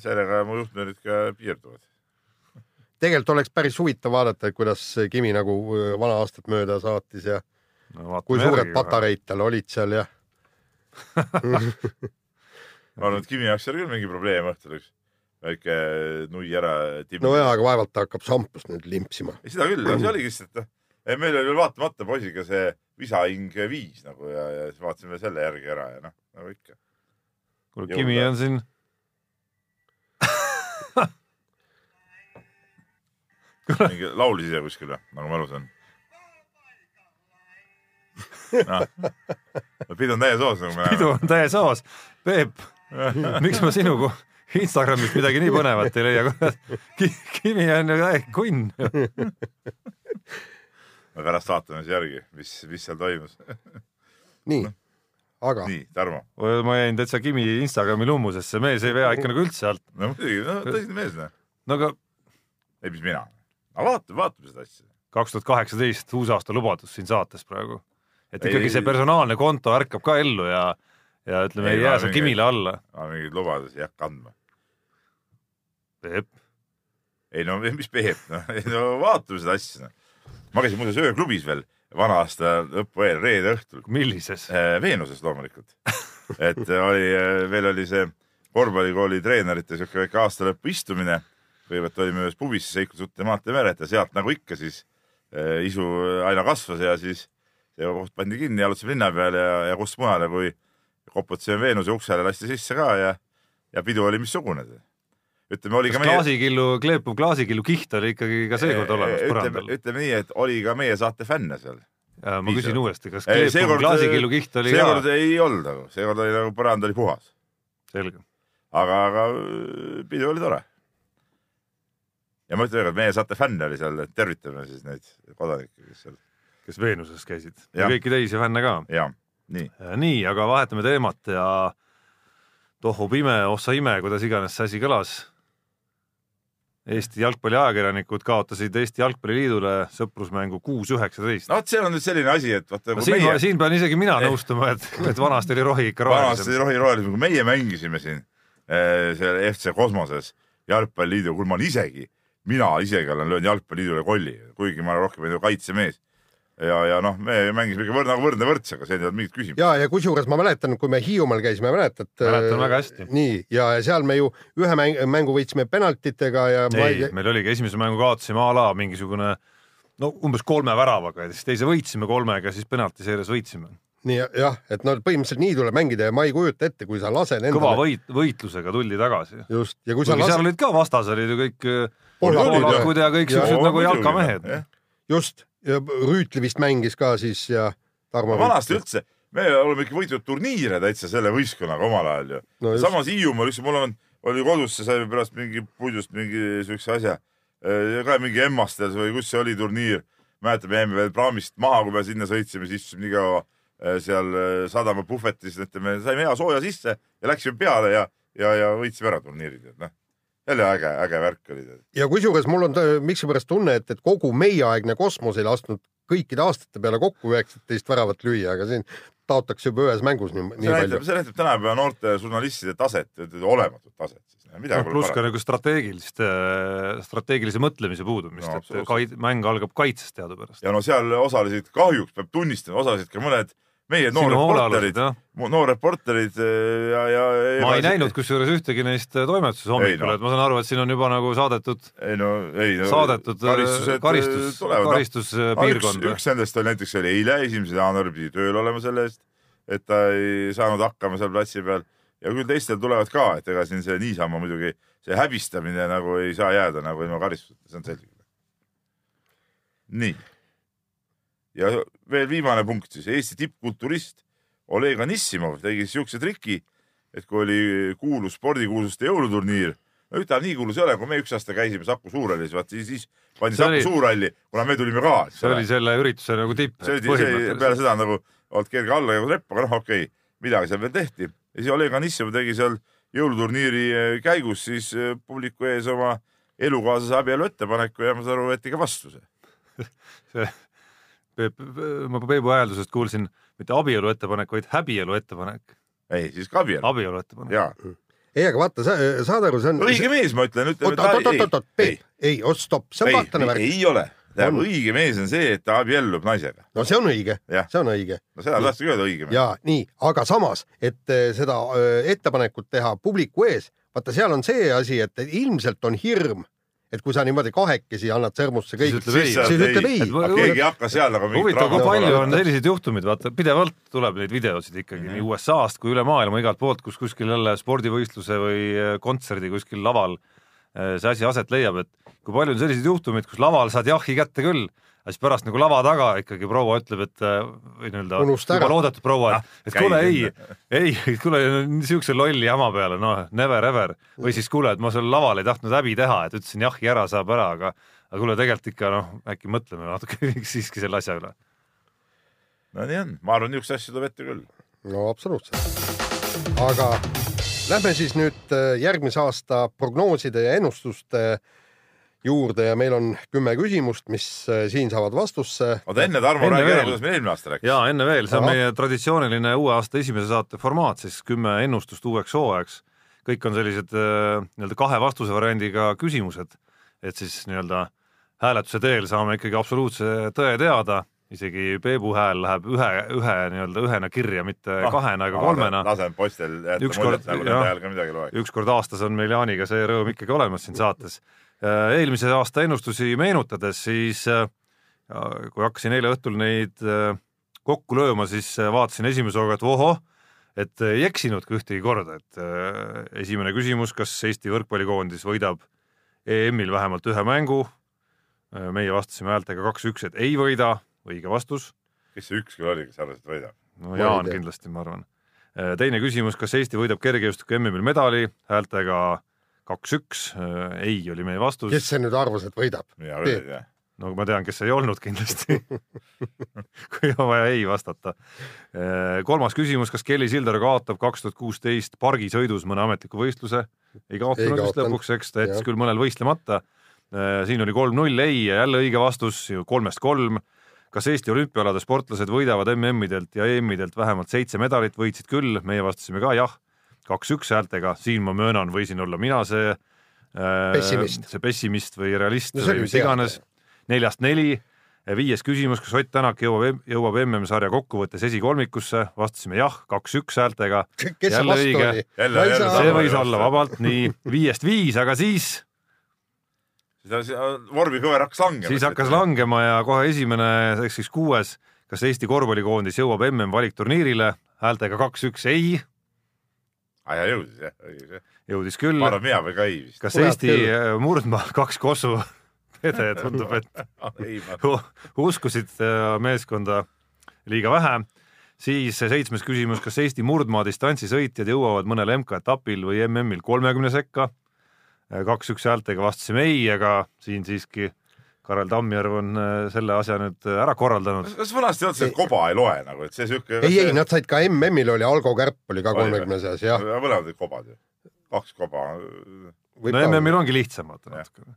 sellega mu juhtnöörid ka piirduvad tegelikult oleks päris huvitav vaadata, et kuidas Kimi nagu vana aastat mööda saatis ja no, kui suured patareid tal olid seal ja ma arvan, et Kimi jaoks oli küll mingi probleem õhtul üks väike nui ära. no jaa, aga vaevalt ta hakkab šampust nüüd limpsima. seda küll, see oligi lihtsalt, et meil oli veel vaatamata poisiga see visahing viis nagu ja, ja siis vaatasime selle järgi ära ja noh, nagu ikka. kuule, Kimi on siin mingi laulis ise kuskil või, nagu ma aru saan? no.. pidu on täies hoos nagu me näeme. pidu on täies hoos. Peep, miks ma sinuga Instagramist midagi nii põnevat ei leia, Kimi on ju täiesti kunn me pärast vaatame siis järgi, mis, mis seal toimus nii no., aga. nii, Tarmo. ma jäin täitsa Kimi Instagrami lummusesse, mees ei vea ikka nagu üldse alt. no muidugi, no tõsine mees, noh. no aga. ei, mis mina. Aga vaatame, vaatame seda asja. kaks tuhat kaheksateist, uusaasta lubadus siin saates praegu. et ikkagi ei, see personaalne konto ärkab ka ellu ja, ja ütleme, ei jää seal Kimile alla. ma mingeid lubadusi ei hakka andma. Peep. ei no mis Peep, noh, no vaatame seda asja noh ma käisin muuseas ööklubis veel vana aasta lõppu eel, reede õhtul. millises? Äh, Veenuses loomulikult et oli, äh, veel oli see korvpallikooli treenerite siuke väike aastalõpu istumine. Kõigepealt olime ühes pubis Seiklu Sutte maantee vääret ja sealt nagu ikka siis äh, isu aina kasvas ja siis see koht pandi kinni, jalutasime linna peale ja, ja kust mujale, kui koputasime Veenuse uksele, lasti sisse ka ja, ja pidu oli missugune ütleme, oli kas ka meie. klaasikillu, kleepuv klaasikillu kiht oli ikkagi ka seekord olemas põrandal? ütleme nii, et oli ka meie saate fänne seal. ma Piisa. küsin uuesti, kas kleepuv klaasikillu kiht oli seekord ka? ei olnud nagu, seekord oli nagu põrand oli puhas. selge. aga, aga pidu oli tore. Ja ma ütlen veel kord, meie saate fänne oli seal, tervitame siis neid kodanikke, kes seal. kes Veenuses käisid ja, ja kõiki teisi fänne ka. jah, nii. nii, aga vahetame teemat ja tohu pime, ossa ime, kuidas iganes see asi kõlas Eesti jalgpalliajakirjanikud kaotasid Eesti Jalgpalliliidule sõprusmängu kuus üheksateist. no vot, see on nüüd selline asi, et vaata no, siin, meie... siin pean isegi mina eh. nõustuma, et, et vanasti oli rohi ikka rohelisem. vanasti oli rohi rohelisem, kui meie mängisime siin eh, seal FC Kosmoses jalgpalliliidu, kuule ma olen isegi, mina isegi olen löönud jalgpalliliidule kolli, kuigi ma olen rohkem kaitsemees ja, ja noh, me mängisime ikka võrd, nagu võrdne võrdsega, see ei olnud mingit küsimust. ja, ja kusjuures ma mäletan, kui me Hiiumaal käisime, mäletad? mäletan väga hästi. nii, ja seal me ju ühe mäng, mängu võitsime penaltitega ja. ei ei..., meil oligi esimese mängu kaotasime a la mingisugune no umbes kolme väravaga ja siis teise võitsime kolmega, siis penaltiseerias võitsime nii jah, et no põhimõtteliselt nii tuleb mängida ja ma ei kujuta ette, kui sa lased endale. kõva võit, võitlusega tuldi tagasi. just, ja kui Kuigi sa lased. seal olid ka vastas olid ju kõik poolakud ja kõik siuksed nagu jalkamehed. just, ja Rüütli vist mängis ka siis ja Tarmo. vanasti üldse, me oleme ikka võitnud turniire täitsa selle võistkonnaga omal ajal ju no. samas Hiiumaal, üks mul on, oli kodus, saime pärast mingi puidust mingi siukse asja, ka mingi Emmastes või kus see oli turniir. mäletame, jäime veel praamist maha, kui me sinna sõitsime, siis istusime nii kaua seal sadama puhvetis, ütleme, saime hea sooja sisse ja läksime peale ja, ja, ja võitsime ära turniirid, et noh jälle äge, äge värk oli. ja kusjuures mul on miskipärast tunne, et, et kogu meieaegne kosmos ei lasknud kõikide aastate peale kokku üheksateist väravat lüüa, aga siin taotakse juba ühes mängus nii, nii see palju. see näitab tänapäeva noorte žurnalistide taset, olematut taset siis. No, pluss ka nagu strateegilist, äh, strateegilise mõtlemise puudumist no,, et kaid, mäng algab kaitsest teadupärast. ja no seal osalesid, kahjuks peab tunnistama, osalesid ka mõned meie noorreporterid, noorreporterid äh, ja, ja. ma ei näinud kusjuures ühtegi neist äh, toimetuses hommikul no., et ma saan aru, et siin on juba nagu saadetud. ei no, ei no. saadetud äh, karistus, karistuspiirkond no,. üks nendest oli näiteks oli eile, esimesel jaanuaril pidi tööl olema selle eest, et ta ei saanud hakkama seal platsi peal ja küll teistel tulevad ka, et ega siin see niisama muidugi see häbistamine nagu ei saa jääda nagu ilma karistuseta, see on selge. nii ja veel viimane punkt siis, Eesti tippkulturist Oleg Anissimov tegi siukse triki, et kui oli kuulus spordikuulsuste jõuluturniir, no ütleme nii kuulus ei ole, kui me üks aasta käisime Saku Suurhallis, vaat siis, siis pandi Saku oli... Suurhalli, kuna me tulime ka. see oli selle ürituse nagu tipp. see oli, peale seda nagu olnud kerge alla ja trepp, aga noh, okei okay,, midagi seal veel tehti ja siis Oleg Anissimov tegi seal jõuluturniiri eh, käigus siis eh, publiku ees oma elukaaslase abielu ettepaneku ja ma saan aru, võeti ka vastu see see ma Peebu hääldusest kuulsin mitte abielu ettepanek, vaid häbielu ettepanek. ei, siis ka abielu. abielu ettepanek. ei, aga vaata, sa saad aru, see on. õige mees, ma ütlen, ütleme. oot, oot, oot, oot, Peep, ei, oot, stopp, see on kahtlane värk. ei ole, tähendab õige mees on see, et ta abiellub naisega. no see on õige, see on õige. no seda tahtsingi öelda, õige mees. ja nii, aga samas, et eh, seda eh, ettepanekut teha publiku ees, vaata, seal on see asi, et ilmselt on hirm et kui sa niimoodi kahekesi annad sõrmusse kõik, siis, siis ütleb ei. keegi ei hakka seal nagu huvitav, kui palju on selliseid juhtumeid, vaata pidevalt tuleb neid videosid ikkagi mm -hmm. nii USA-st kui üle maailma igalt poolt, kus kuskil jälle spordivõistluse või äh, kontserdi kuskil laval see asi aset leiab, et kui palju on selliseid juhtumeid, kus laval saad jahhi kätte küll aga siis pärast nagu lava taga ikkagi proua ütleb, et äh, või nii-öelda juba loodetud proua, et, et kuule ei, ei, kuule niisuguse lolli jama peale, noh, never ever. või siis kuule, et ma seal laval ei tahtnud häbi teha, et ütlesin jahi ära, saab ära, aga aga kuule, tegelikult ikka noh, äkki mõtleme natuke siiski selle asja üle. no nii on, ma arvan, niisuguseid asju tuleb ette küll. no absoluutselt. aga lähme siis nüüd äh, järgmise aasta prognooside ja ennustuste äh, juurde ja meil on kümme küsimust, mis äh, siin saavad vastusse. oota enne Tarmo, räägi ära, kuidas meil eelmine aasta läks. ja enne veel, see on Aha. meie traditsiooniline uue aasta esimese saate formaat, siis kümme ennustust uueks hooajaks. kõik on sellised äh, nii-öelda kahe vastuse variandiga küsimused, et siis nii-öelda hääletuse teel saame ikkagi absoluutse tõe teada isegi Peebu hääl läheb ühe, ühe nii-öelda ühena kirja, mitte ah, kahena ega kolmena. lasen poistel jätta muljet, nagu nende hääl ka midagi loeks. ükskord aastas on meil Jaaniga see rõõm ikkagi olemas siin saates eelmise aasta ennustusi meenutades, siis äh, kui hakkasin eile õhtul neid äh, kokku lööma, siis vaatasin esimese hooga, et vohoh, et ei eksinudki ühtegi korda, et esimene küsimus, kas Eesti võrkpallikoondis võidab EM-il vähemalt ühe mängu. meie vastasime häältega kaks-üks, et ei võida, õige vastus. kes see üks küll oli, kes arvas, et võidab? no Jaan kindlasti, ma arvan. teine küsimus, kas Eesti võidab kergejõustiku MM-il medali häältega kaks-üks, äh, ei oli meie vastus. kes see nüüd arvas, et võidab? no ma tean, kes ei olnud kindlasti kui on vaja ei vastata. Äh, kolmas küsimus, kas Kelly Sildaru kaotab kaks tuhat kuusteist pargisõidus mõne ametliku võistluse? ei kaotanud vist lõpuks, eks ta jättis küll mõnel võistlemata. Äh, siin oli kolm-null ei ja jälle õige vastus, kolmest kolm. kas Eesti olümpiaalade sportlased võidavad MM-idelt ja EM-idelt vähemalt seitse medalit, võitsid küll, meie vastasime ka jah kaks-üks häältega, siin ma möönan, võisin olla mina see äh, pessimist, see pessimist või realist no, või mis iganes. neljast neli, viies küsimus, kas Ott Tänak jõuab, jõuab MM-sarja kokkuvõttes esikolmikusse, vastasime jah, kaks-üks häältega. jälle õige, see võis olla vabalt, nii. Viiest viis, aga siis vormikõver hakkas langema. siis hakkas langema ja kohe esimene ehk siis kuues, kas Eesti korvpallikoondis jõuab MM-valikturniirile häältega kaks-üks ei aa ja jõudis jah, õigus jah. jõudis küll. ma arvan, mina või ka ei vist. kas Eesti äh, murdmaa kaks kossu pede tundub, et uskusid äh, meeskonda liiga vähe. siis seitsmes küsimus, kas Eesti murdmaa distantsisõitjad jõuavad mõnel MK-etapil või MM-il kolmekümne sekka? Äh, kaks-üks häältega vastasime ei, aga siin siiski Karel Tammjärv on äh, selle asja nüüd äh, ära korraldanud. kas vanasti ei olnud see, et koba ei loe nagu, et see siuke? ei, ei, nad said ka MM-il oli Algo Kärp oli ka kolmekümne seas, jah. mõlemad olid kobad ju, kaks koba. no MM-il ongi lihtsam vaata natukene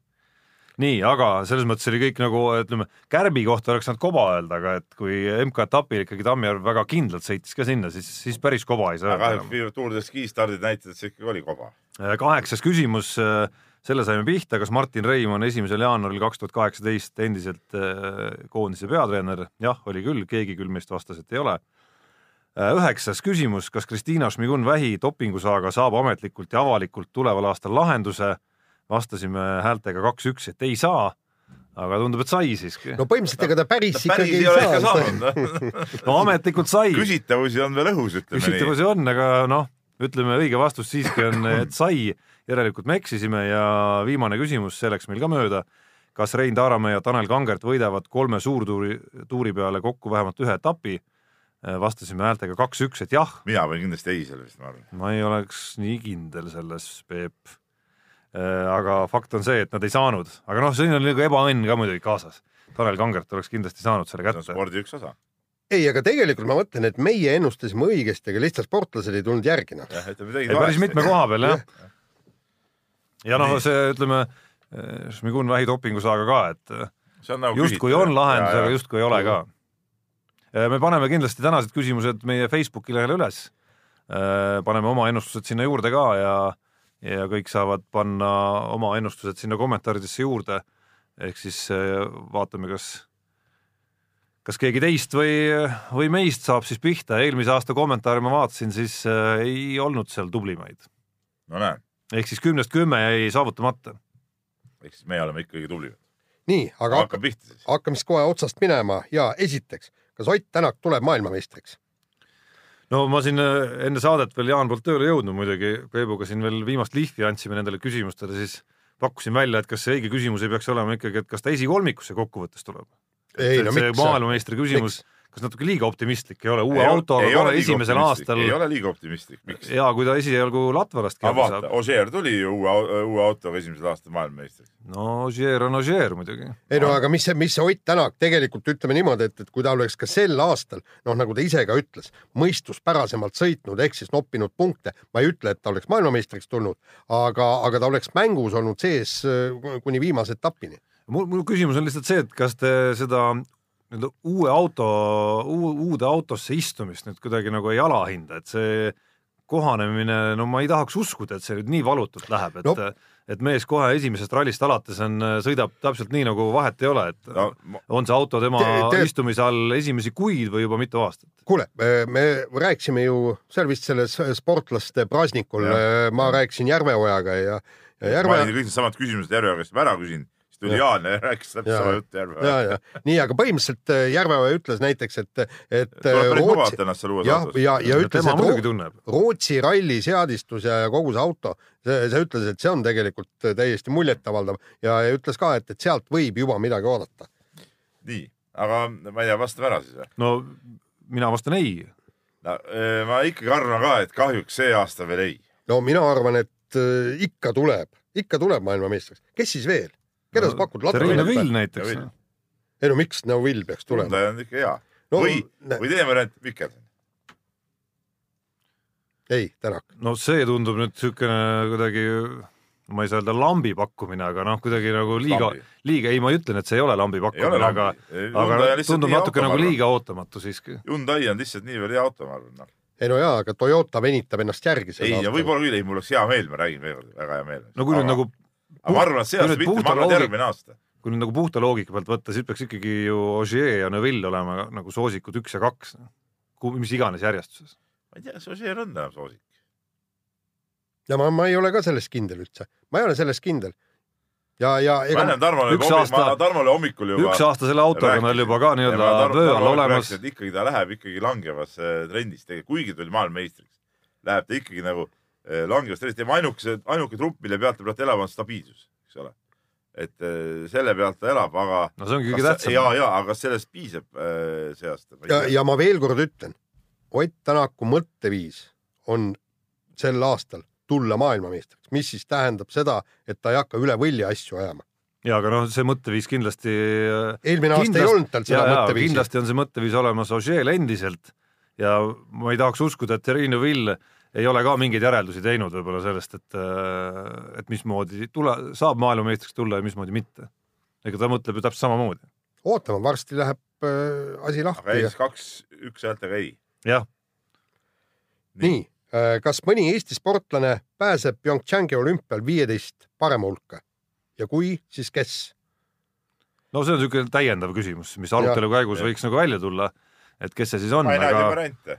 nii, aga selles mõttes oli kõik nagu ütleme, Kärbi kohta oleks saanud koba öelda, aga et kui MK-etapil ikkagi Tammjärv väga kindlalt sõitis ka sinna, siis, siis päris koba ei saa. aga kahjuks Tour de Ski stardid näitasid, et see ikkagi oli koba. Äh, kaheksas küsimus äh, selle saime pihta, kas Martin Reim on esimesel jaanuaril kaks tuhat kaheksateist endiselt äh, koondise peatreener? jah, oli küll, keegi küll meist vastas, et ei ole. Äh, üheksas küsimus, kas Kristiina Šmigun-Vähi dopingusaaga saab ametlikult ja avalikult tuleval aastal lahenduse? vastasime häältega kaks-üks, et ei saa aga tundub, et sai siiski. no põhimõtteliselt ega ta päris ta ikkagi ei, ei saa. no ametlikult sai. küsitavusi on veel õhus, ütleme nii. küsitavusi on, aga noh, ütleme õige vastus siiski on, et sai järelikult me eksisime ja viimane küsimus, see läks meil ka mööda. kas Rein Taaramäe ja Tanel Kangert võidavad kolme suurtuuri, tuuri peale kokku vähemalt ühe etapi? vastasime häältega kaks-üks, et jah. mina panin kindlasti ei selle vist, ma arvan. ma ei oleks nii kindel selles, Peep. aga fakt on see, et nad ei saanud, aga noh, siin on nagu ebaõnn ka muidugi kaasas. Tanel Kangert oleks kindlasti saanud selle kätte. see on spordi üks osa ei, aga tegelikult ma mõtlen, et meie ennustasime õigesti, aga lihtsalt sportlased ei tulnud järgi noh. päris mitme koha peal jah ja ja noh, see ütleme, Šmigun vähi dopingusaaga ka, et nagu justkui on lahendus, aga justkui ei ole ka. me paneme kindlasti tänased küsimused meie Facebooki lehele üles. paneme oma ennustused sinna juurde ka ja, ja kõik saavad panna oma ennustused sinna kommentaaridesse juurde. ehk siis vaatame, kas, kas keegi teist või, või meist saab siis pihta. eelmise aasta kommentaare ma vaatasin, siis ei olnud seal tublimaid. no näed ehk siis kümnest kümme jäi saavutamata. ehk siis me oleme ikkagi tublimad. nii, aga hakkab pihta siis. hakkame siis kohe otsast minema ja esiteks, kas Ott Tänak tuleb maailmameistriks? no ma siin äh, enne saadet veel Jaan poolt tööle jõudnud muidugi, Peebuga siin veel viimast lihvi andsime nendele küsimustele, siis pakkusin välja, et kas see õige küsimus ei peaks olema ikkagi, et kas ta esikolmikusse kokkuvõttes tuleb. ei no miks? maailmameistri küsimus miks? Kas natuke liiga optimistlik ei ole, uue autoga kohe esimesel aastal. ei ole liiga optimistlik, miks? ja kui ta esialgu Latvalast aga vaata, Ožeer tuli ju uue, uue autoga esimesel aastal maailmameistriks. no Ožeer on Ožeer muidugi. ei no aga mis see, mis see Ott Tänak tegelikult ütleme niimoodi, et, et kui ta oleks ka sel aastal, noh, nagu ta ise ka ütles, mõistuspärasemalt sõitnud ehk siis noppinud punkte, ma ei ütle, et ta oleks maailmameistriks tulnud, aga, aga ta oleks mängus olnud sees äh, kuni viimase etapini mul, mul küsimus on lihtsalt see, et kas te seda nii-öelda uue auto, uude autosse istumist nüüd kuidagi nagu ei alahinda, et see kohanemine, no ma ei tahaks uskuda, et see nüüd nii valutult läheb, et no. et mees kohe esimesest rallist alates on, sõidab täpselt nii, nagu vahet ei ole, et no, ma... on see auto tema te, te... istumise all esimesi kuid või juba mitu aastat? kuule, me rääkisime ju seal vist selles sportlaste praasnikul, ma rääkisin Järveojaga ja, ja Järve. ma olin kõik needsamad küsimused Järveoja käest ära küsinud tuli Jaan ja rääkis täpselt sama juttu Järveoja. ja, ja nii, aga põhimõtteliselt äh, Järveoja ütles näiteks, et, et. tuleb päris mugavalt ennast seal uues autos. ja, ja, ja ütles, et Rootsi, Rootsi ralli seadistus ja, ja kogu see auto, see, see ütles, et see on tegelikult täiesti muljetavaldav ja, ja ütles ka, et, et sealt võib juba midagi oodata. nii, aga ma ei tea, vastame ära siis või? no mina vastan ei. no äh, ma ikkagi arvan ka, et kahjuks see aasta veel ei. no mina arvan, et äh, ikka tuleb, ikka tuleb maailmameistriks, kes siis veel? Keda no, sa pakud? Rein Vill näiteks. ei no miks Neuvill peaks tulema? ta on ikka hea no,. või, või teine variant, Mikkelson. ei, Tänak. no see tundub nüüd niisugune kuidagi, ma ei saa öelda lambi pakkumine, aga noh, kuidagi nagu liiga, liiga, ei, ma ei ütlen, et see ei ole lambi pakkumine, aga, aga tundub natuke nagu liiga ootamatu siiski. Hyundai on lihtsalt niivõrd hea auto, ma arvan noh. ei no jaa, aga Toyota venitab ennast järgi. ei, ja võib-olla küll, ei, mul oleks hea meel, ma räägin veel väga hea meel. no kui aga... nüüd nagu aga ma arvan, et see aasta mitte, ma arvan, et järgmine aasta. kui nüüd nagu puhta loogika pealt võtta, siis peaks ikkagi ju Ogier ja Neville olema nagu soosikud üks ja kaks, mis iganes järjestuses. ma ei tea, kas Ogier on enam soosik. ja ma, ma ei ole ka selles kindel üldse, ma ei ole selles kindel ja, ja ega ma Tarmole üks aasta, Tarmole hommikul juba üks aasta selle autoga on veel juba ka nii-öelda vöö all olemas. ikkagi ta läheb ikkagi langevasse trendis, kuigi ta oli maailmameistriks, läheb ta ikkagi nagu Eh, langevast sellest teeme ainukese, ainuke trupp, mille pealt ta praegu elab, on stabiilsus, eks ole. et eh, selle pealt ta elab, aga. no see ongi kõige tähtsam. ja, ja, aga kas sellest piisab äh, see aasta? ja, ja ma veel kord ütlen, Ott Tänaku mõtteviis on sel aastal tulla maailmameistriks, mis siis tähendab seda, et ta ei hakka üle võlli asju ajama ja aga noh, see mõtteviis kindlasti. eelmine aasta kindlasti, ei olnud tal seda mõtteviisi. kindlasti on see mõtteviis olemas Ožeel endiselt ja ma ei tahaks uskuda, et Triinu Vill ei ole ka mingeid järeldusi teinud võib-olla sellest, et, äh, et mismoodi tule, saab maailmameistriks tulla ja mismoodi mitte. ega ta mõtleb ju täpselt samamoodi. ootame, varsti läheb äh, asi lahti. aga ees kaks, üks häältega ei. jah. nii, nii., äh, kas mõni Eesti sportlane pääseb PyeongChangi olümpial viieteist parema hulka ja kui, siis kes? no see on niisugune täiendav küsimus, mis arutelu käigus ja. võiks nagu välja tulla, et kes see siis on. ma ei näe aga... variante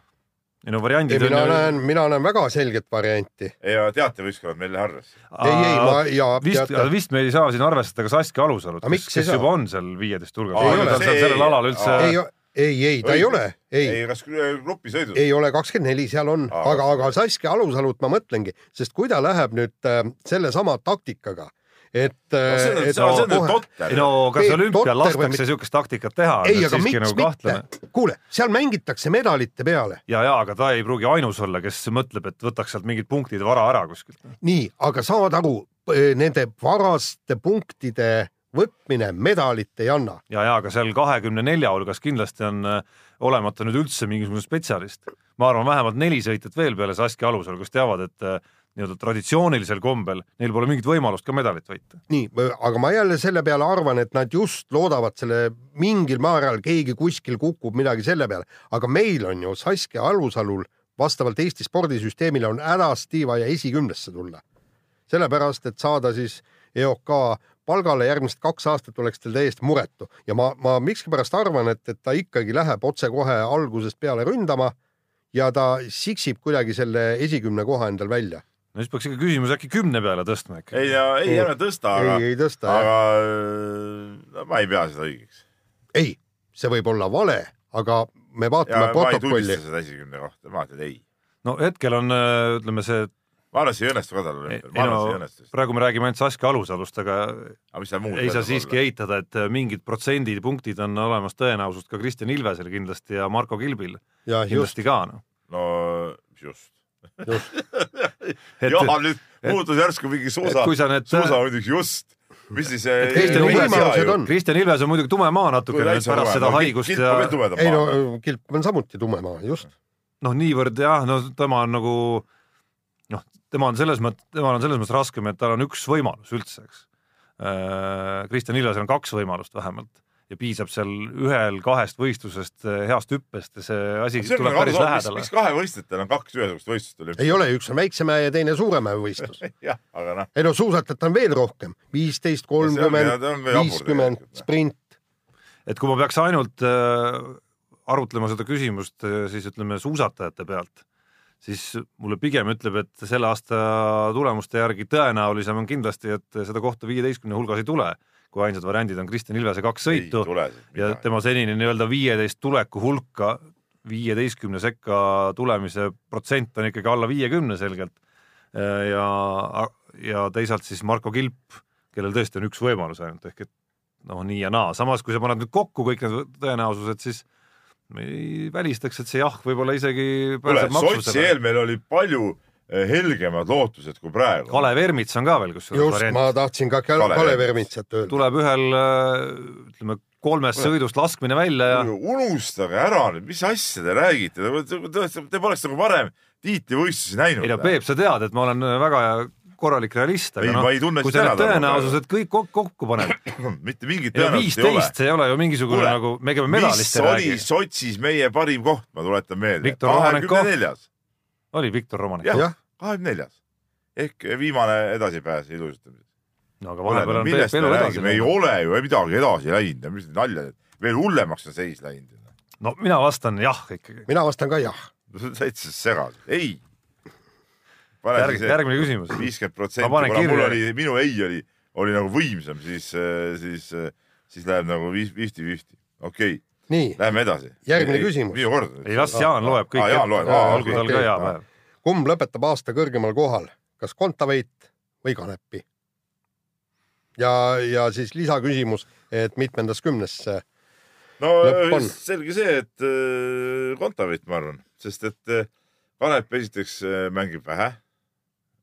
ei no variandid ei, mina on näen, mina näen väga selget varianti. ja teatevõistkonnad meil arvesse. ei, ei, ma ja. vist teate..., vist me ei saa siin arvestada ka Saskia Alusalut, kes, kes juba on seal viieteist hulgas. ei ole seal sellel alal üldse. ei, ei, ei, ta ei ole, ei. ei, kas grupisõidud? ei ole, kakskümmend neli seal on, aga, aga Saskia Alusalut ma mõtlengi, sest kui ta läheb nüüd äh, sellesama taktikaga et no,. see on, nüüd totter. no kas olümpial lastakse niisugust taktikat teha? ei, aga miks nagu mitte? kuule, seal mängitakse medalite peale. ja, ja aga ta ei pruugi ainus olla, kes mõtleb, et võtaks sealt mingid punktid vara ära kuskilt. nii, aga saad aru, nende varaste punktide võtmine medalit ei anna. ja, ja aga seal kahekümne nelja hulgas kindlasti on äh, olemata nüüd üldse mingisugune spetsialist. ma arvan, vähemalt neli sõitjat veel peale Saskia Alusel, kes teavad, et äh, nii-öelda traditsioonilisel kombel, neil pole mingit võimalust ka medalit võita. nii, aga ma jälle selle peale arvan, et nad just loodavad selle mingil määral, keegi kuskil kukub midagi selle peale, aga meil on ju Saskia Alusalul vastavalt Eesti spordisüsteemile on hädasti vaja esikümnesse tulla. sellepärast, et saada siis EOK palgale järgmised kaks aastat oleks tal täiesti muretu ja ma, ma miskipärast arvan, et, et ta ikkagi läheb otsekohe algusest peale ründama ja ta siksib kuidagi selle esikümne koha endal välja no siis peaks ikka küsimus äkki kümne peale tõstma äkki. ei, ei ära tõsta, aga, ei, ei tõsta, aga no, ma ei pea seda õigeks. ei, see võib olla vale, aga me vaatame protokolli. seda esikümne kohta, ma ütlen ei. no hetkel on, ütleme see ma arvan, et see ei õnnestu ka tal olümpial, ma arvan, see ei õnnestu. praegu me räägime ainult Saskia Alusalust, aga, aga mis seal muud ei saa siiski olla? eitada, et mingid protsendipunktid on olemas tõenäosust ka Kristjan Ilvesel kindlasti ja Marko Kilbil ja, kindlasti just. ka noh. no just jah, nüüd muutus järsku mingi suusa, suusa muidugi just mis siis Kristjan Ilves on? Kristjan Ilves on muidugi tume maa natukene pärast seda haigust ja ei no Kilp on samuti tume maa, just. noh, niivõrd jah, no tema on nagu noh, tema on selles mõttes, temal on selles mõttes raskem, et tal on üks võimalus üldse, eks. Äh, Kristjan Ilvesel on kaks võimalust vähemalt ja piisab seal ühel-kahest võistlusest eh, heast hüppest ja see asi see tuleb päris lähedale. miks kahevõistlejatel on kaks ühesugust võistlust olümpial? ei ole, üks on väiksemäe ja teine suuremäe võistlus jah, aga noh. ei no suusatajat on veel rohkem, viisteist, kolmkümmend, viiskümmend, sprint. et kui ma peaks ainult äh, arutlema seda küsimust äh, siis ütleme suusatajate pealt, siis mulle pigem ütleb, et selle aasta tulemuste järgi tõenäolisem on kindlasti, et seda kohta viieteistkümne hulgas ei tule kui ainsad variandid on Kristjan Ilvese kaks sõitu ja tema senine nii-öelda viieteist tuleku hulka, viieteistkümne sekka tulemise protsent on ikkagi alla viiekümne selgelt. ja, ja teisalt siis Marko Kilp, kellel tõesti on üks võimalus ainult ehk et noh, nii ja naa, samas kui sa paned nüüd kokku kõik need tõenäosused, siis me ei välistaks, et see jah, võib-olla isegi maksusele. Sotsi eel meil oli palju helgemad lootused kui praegu. Kalev Ermits on ka veel kusjuures just, ma tahtsin ka Kalev, Kalev Ermitsat öelda. tuleb ühel äh, ütleme kolmest sõidust laskmine välja ja unustage ära nüüd, mis asja te räägite, te, poleks nagu varem tiitlivõistlusi näinud. ei no Peep, sa tead, et ma olen väga korralik realist, aga noh, kui sa need tõenäosused kõik kokku paned mitte mingit tõenäosust ei ole. see ei ole ju mingisugune Kule, nagu, me käime medalist ei räägi. mis oli Sotšis meie parim koht, ma tuletan meelde. kahekümne neljas oli Viktor Romanik? jah, kahekümne neljas ehk viimane edasipääs ilusustamises. no aga vahepeal on elu edasi läinud. ei ole ju midagi edasi läinud, mis nalja veel hullemaks on seis läinud. no mina vastan jah ikkagi. mina vastan ka jah. täitsa segased, ei. järg, järgmine küsimus. viiskümmend protsenti, kuna mul oli, minu ei oli, oli nagu võimsam, siis, siis, siis läheb nagu fifty-fifty, okei okay nii. Läheme edasi. järgmine ei, küsimus. minu kord. ei las Jaan loeb kõik ah,. Jaan loeb. olgu tal ka hea päev. Kumb lõpetab aasta kõrgemal kohal, kas Kontaveit või Kanepi? ja, ja siis lisaküsimus, et mitmendas kümnes see no selge see, et äh, Kontaveit, ma arvan, sest et äh, Kanep esiteks äh, mängib vähe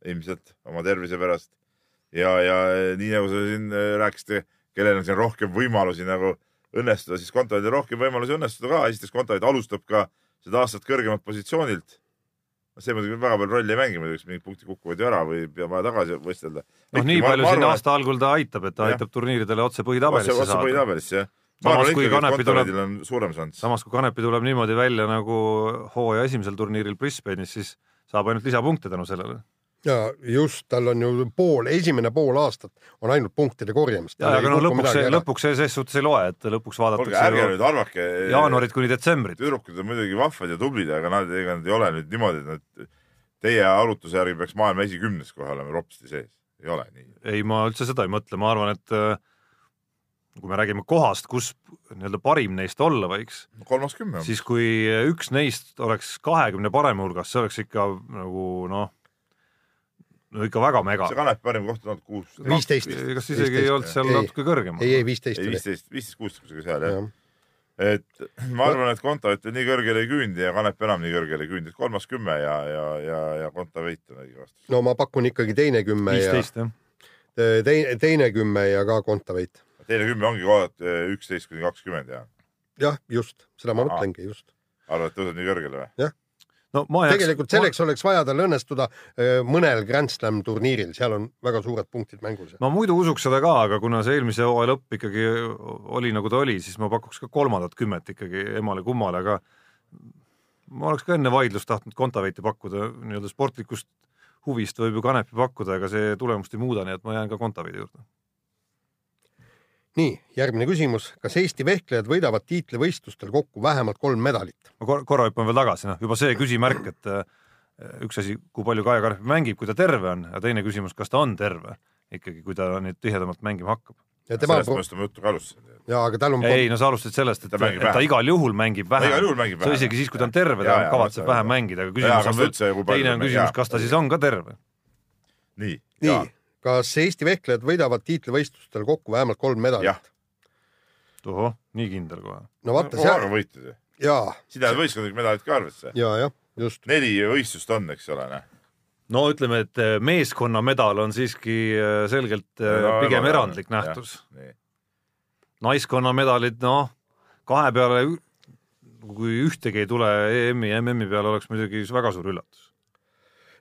ilmselt oma tervise pärast ja, ja nii nagu sa siin rääkisite, kellel on siin rohkem võimalusi nagu õnnestuda, siis Kontoveidil rohkem võimalusi õnnestuda ka. esiteks Kontoveid alustab ka seda aastat kõrgemalt positsioonilt. See muidugi väga palju rolli ei mängi, muidugi mingid punktid kukuvad ju ära või peab vaja tagasi võistelda. noh, nii palju siin arvan, aasta algul ta aitab, et ta aitab turniiridele otse põhitabelisse saada. otse põhitabelisse jah. samas kui Kanepi tuleb, samas kui Kanepi tuleb niimoodi välja nagu hooaja esimesel turniiril Brisbane'is, siis saab ainult lisapunkte tänu sellele ja just, tal on ju pool, esimene pool aastat on ainult punktide korjamist. ja, aga noh, lõpuks, lõpuks see ses suhtes ei loe, et lõpuks vaadatakse. ärge nüüd arvake. jaanuarit kuni detsembrit. tüdrukud on muidugi vahvad ja tublid, aga nad, ega nad ei ole nüüd niimoodi, et nad teie arvutuse järgi peaks maailma esikümnes kohe olema ropsti sees. ei ole nii. ei, ma üldse seda ei mõtle, ma arvan, et äh, kui me räägime kohast, kus nii-öelda parim neist olla võiks. kolmas kümme. siis kui üks neist oleks kahekümne parema hulgas, see oleks ikka nagu noh no ikka väga mega. see Kanepi parim koht on olnud kuus. viisteist. kas isegi ei olnud seal ei, natuke kõrgem? ei, ei viisteist. ei, viisteist, viisteist, kuusteist kusagil seal jah ja. et ma arvan, et Kontaveit nii kõrgele ei küündi ja Kanep enam nii kõrgele ei küündi, et kolmas kümme ja, ja, ja, ja Kontaveit on õige vastus. no ma pakun ikkagi teine kümme ja. viisteist jah. teine, teine kümme ja ka Kontaveit. teine kümme ongi kohad eh, üksteist kuni kakskümmend ja. jah, just, seda ma mõtlengi just. arvad, et tõuseb nii kõrgele või? jah no ma jääks, tegelikult selleks ma... oleks vaja tal õnnestuda mõnel Grand Slam turniiril, seal on väga suured punktid mängus. ma muidu usuks seda ka, aga kuna see eelmise hooaja lõpp ikkagi oli nagu ta oli, siis ma pakuks ka kolmandat kümmet ikkagi emale-kummale, aga ma oleks ka enne vaidlust tahtnud Kontaveiti pakkuda, nii-öelda sportlikust huvist võib ju Kanepi pakkuda, ega see tulemust ei muuda, nii et ma jään ka Kontaveidi juurde nii, järgmine küsimus, kas Eesti vehklejad võidavad tiitlivõistlustel kokku vähemalt kolm medalit? ma kor korra hüppan veel tagasi, noh juba see küsimärk, et äh, üks asi, kui palju Kaia Karp mängib, kui ta terve on, ja teine küsimus, kas ta on terve ikkagi, kui ta nüüd tihedamalt mängima hakkab. ja tema sellest ma juttu ka alustasin. ja aga tal on ei no sa alustasid sellest, et ta, et ta igal juhul mängib vähem. igal juhul mängib vähem. isegi siis, kui ta on terve, ta kavatseb vähem mängida, aga küsimus on, teine on küsimus, kas ta siis on ka terve nii, nii, kas Eesti vehklejad võidavad tiitlivõistlustel kokku vähemalt kolm medalit? tohoh, nii kindel kohe. no vaata no, seal. võitud ju. jaa. siin lähevad võistkondlikud medalid ka arvesse. ja, jah, just. neli võistlust on, eks ole, noh no ütleme, et eh, meeskonnamedal on siiski eh, selgelt eh, no, pigem no, erandlik jah, nähtus. naiskonna medalid, noh, kahe peale, kui ühtegi ei tule EM-i ja MM-i peale, oleks muidugi väga suur üllatus.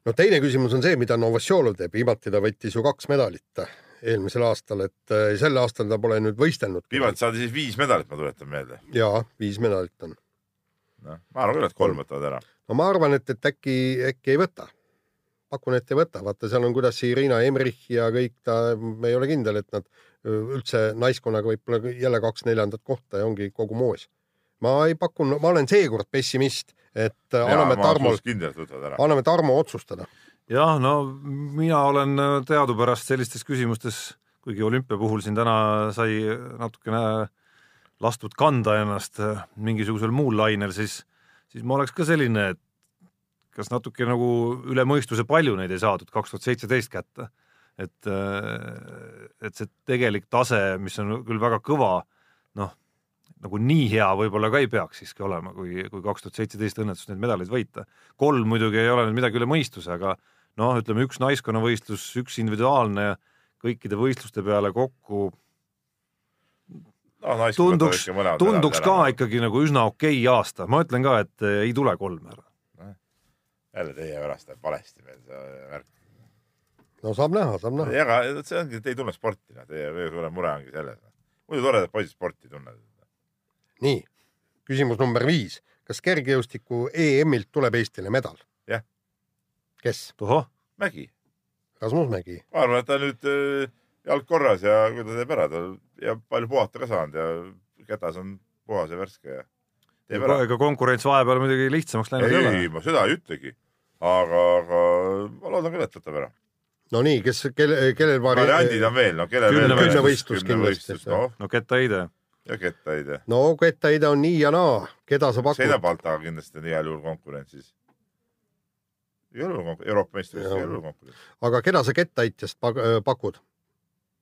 No teine küsimus on see, mida Novosjolov teeb, viimati ta võttis ju kaks medalit eelmisel aastal, et sel aastal ta pole nüüd võistelnud. viimati saadi siis viis medalit, ma tuletan meelde. jaa, viis medalit on. noh, ma arvan küll, et kolm võtavad ära. no ma arvan, et, et äkki, äkki ei võta pakun, et ei võta, vaata, seal on, kuidas Irina Emrich ja kõik ta, me ei ole kindel, et nad üldse naiskonnaga võib-olla jälle kaks neljandat kohta ja ongi kogu moos. Ma ei pakkunud, ma olen seekord pessimist, et ja, anname Tarmol, anname Tarmo otsustada. jah, no mina olen teadupärast sellistes küsimustes, kuigi olümpia puhul siin täna sai natukene lastud kanda ennast mingisugusel muul lainel, siis, siis ma oleks ka selline, et kas natuke nagu üle mõistuse palju neid ei saadud kaks tuhat seitseteist kätte. et, äh, et see tegelik tase, mis on küll väga kõva, noh, nagu nii hea võib-olla ka ei peaks siiski olema, kui, kui kaks tuhat seitseteist õnnestus neid medaleid võita. kolm muidugi ei ole nüüd midagi üle mõistuse, aga noh, ütleme üks naiskonnavõistlus, üks individuaalne ja kõikide võistluste peale kokku no, tunduks, tunduks ka ikkagi nagu üsna okei okay aasta, ma ütlen ka, et ei tule kolm ära jälle teie pärast läheb valesti meil see värk. no saab näha, saab näha. ei, aga see ongi, te ei tunne sporti, noh, teie kõige suurem mure ongi selles. muidu toredad poisid sporti ei tunne. Nii, küsimus number viis. kas kergejõustiku EM-ilt tuleb Eestile medal? jah. kes? tohoh. Mägi. Rasmus Mägi. ma arvan, et ta nüüd äh, jalg korras ja kui ta teeb ära, ta ja palju puhata ka saanud ja kätas on puhas ja värske ja teeb ära. ega konkurents vahepeal muidugi lihtsamaks läinud ei ole. ei, ma seda ei ütlegi aga, aga ma loodan küll, et võtab ära. no nii, kes, kelle, kellel vari-. variandid on veel, no kellel veel. kümnevõistlus kindlasti. No. no kettaheide. Ja kettaheide. no kettaheide on nii ja naa, keda sa pakud? Seinapaltaga kindlasti on igal juhul konkurentsis. igal juhul Euroopa meistrivõistlustel igal juhul konkurents. aga keda sa kettaheitjast pakud?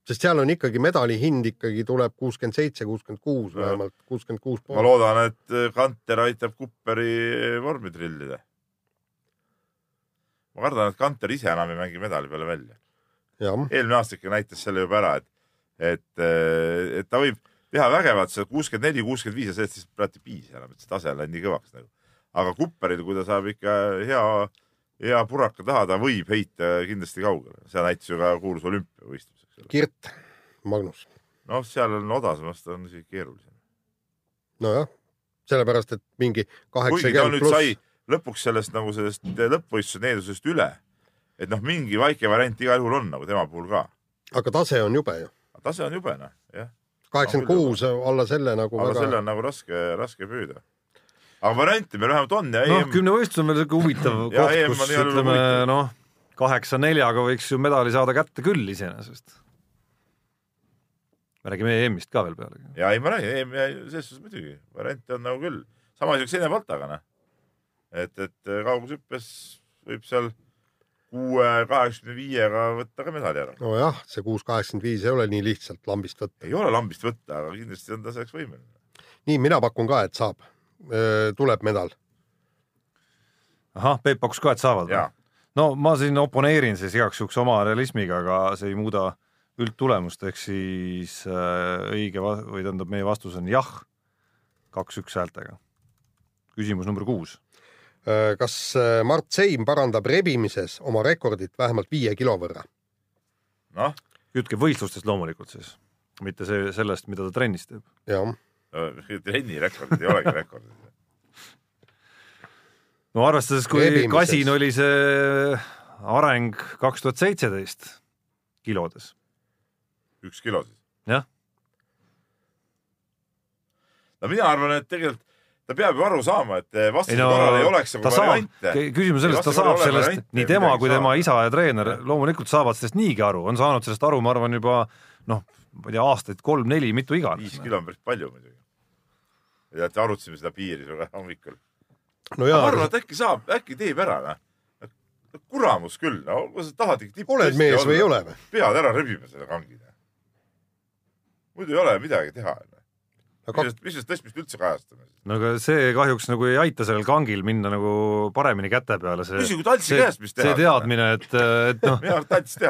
sest seal on ikkagi medali hind ikkagi tuleb kuuskümmend seitse, kuuskümmend kuus vähemalt, kuuskümmend kuus pool. ma loodan, et Kanter aitab Kupperi vormi trillida ma kardan, et Kanter ise enam ei mängi medali peale välja. eelmine aasta ikka näitas selle juba ära, et, et, et ta võib teha vägevat seda kuuskümmend neli, kuuskümmend viis ja sellest siis praegu ei piisa enam, et see tase on läinud nii kõvaks nagu. aga Kupperil, kui ta saab ikka hea, hea puraka taha, ta võib heita kindlasti kaugele, seda näitas ju ka kuulus olümpiavõistlus. Kirt, Magnus. noh, seal on odasemast on isegi keerulisem. nojah, sellepärast et mingi kaheksakümmend pluss sai lõpuks sellest nagu sellest lõppvõistluse needusest üle. et noh, mingi väike variant igal juhul on nagu tema puhul ka. aga tase on jube ju. tase on jube noh, jah. Kaheksakümmend kuus alla selle nagu. alla väga... selle on nagu raske, raske püüda. aga variante meil vähemalt on ja. noh, kümnevõistlus on veel siuke huvitav koht, kus ütleme noh, kaheksa neljaga võiks ju medali saada kätte küll iseenesest me räägime EM-ist ka veel pealegi. ja ei, ma räägin, EM, selles suhtes muidugi, variante on nagu küll. sama siukse Ene Paltaga, noh et, et kaugushüppes võib seal kuue, kaheksakümne viiega võtta ka medali ära. nojah, see kuus kaheksakümmend viis ei ole nii lihtsalt lambist võtta. ei ole lambist võtta, aga kindlasti on ta selleks võimeline. nii, mina pakun ka, et saab, tuleb medal. ahah, Peep pakkus ka, et saavad või? no ma siin oponeerin siis igaks juhuks oma realismiga, aga see ei muuda üldtulemust, ehk siis äh, õige või tähendab, meie vastus on jah, kaks-üks häältega. küsimus number kuus kas äh, Mart Seim parandab rebimises oma rekordit vähemalt viie kilo võrra? noh. jutt käib võistlustest loomulikult siis, mitte see, sellest, mida ta trennis teeb. jah. trenni rekordid ei olegi rekordid. no arvestades, kui rebimises. kasin oli see areng kaks tuhat seitseteist kilodes. üks kilo siis? jah. no mina arvan, et tegelikult ta peab ju aru saama, et eh, vastuse no, korral ei oleks nagu variante. küsimus selles, ta saab sellest, nii tema kui tema isa ja treener loomulikult saavad sellest niigi aru, on saanud sellest aru, ma arvan, juba noh, ma ei tea, aastaid kolm-neli, mitu iganes. viis kilo on päris palju muidugi. ja teate, arutasime seda piiri sinuga hommikul no. ma arvan, et äkki saab, äkki teeb ära, noh. kuramus küll, no kui sa tahad ikka tippu oled mees või ei ole või? pead ära rebima selle kangi. muidu ei ole midagi teha no,. mis, mis sellest tõstmist üldse kajastame? no aga see kahjuks nagu ei aita sellel kangil minna nagu paremini käte peale. küsigu Taltsi käest, mis teha. see teadmine, et, et noh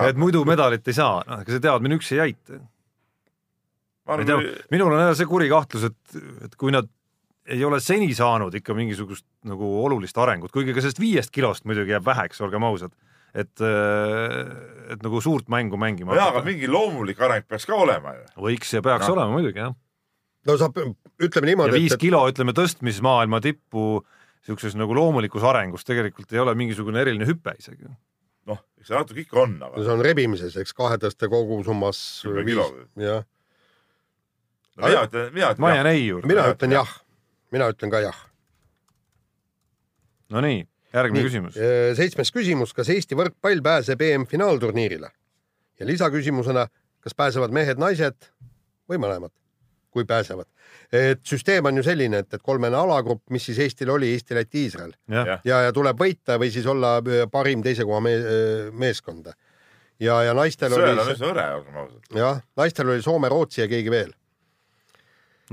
et muidu medalit ei saa, noh, ega see teadmine üksi ei aita. ma ei tea, minul on jälle see kuri kahtlus, et, et kui nad ei ole seni saanud ikka mingisugust nagu olulist arengut, kuigi ka sellest viiest kilost muidugi jääb väheks, olgem ausad et, et nagu suurt mängu mängima. jaa, aga mingi loomulik areng peaks ka olema ju. võiks ja peaks no. olema muidugi jah no saab, ütleme niimoodi. viis et... kilo, ütleme tõstmismaailma tippu siukses nagu loomulikus arengus tegelikult ei ole mingisugune eriline hüpe isegi. noh, eks see natuke ikka on, aga. see on rebimises, eks kahetõste kogusummas. jah. no mina ütlen, mina ütlen. ma jään ei juurde. mina ütlen jah, mina ütlen ka jah. Nonii, järgmine nii, küsimus. seitsmes küsimus, kas Eesti võrkpall pääseb EM-finaalturniirile? ja lisaküsimusena, kas pääsevad mehed-naised või mõlemad? Kui pääsevad. et süsteem on ju selline, et, et kolmene alagrupp, mis siis Eestil oli, Eesti, Läti, Iisrael ja, ja, ja tuleb võita või siis olla äh, parim teise koha me meeskond. ja, ja naistel Sõel oli. sõel on üsna hõre, olgem ausad. jah, naistel oli Soome, Rootsi ja keegi veel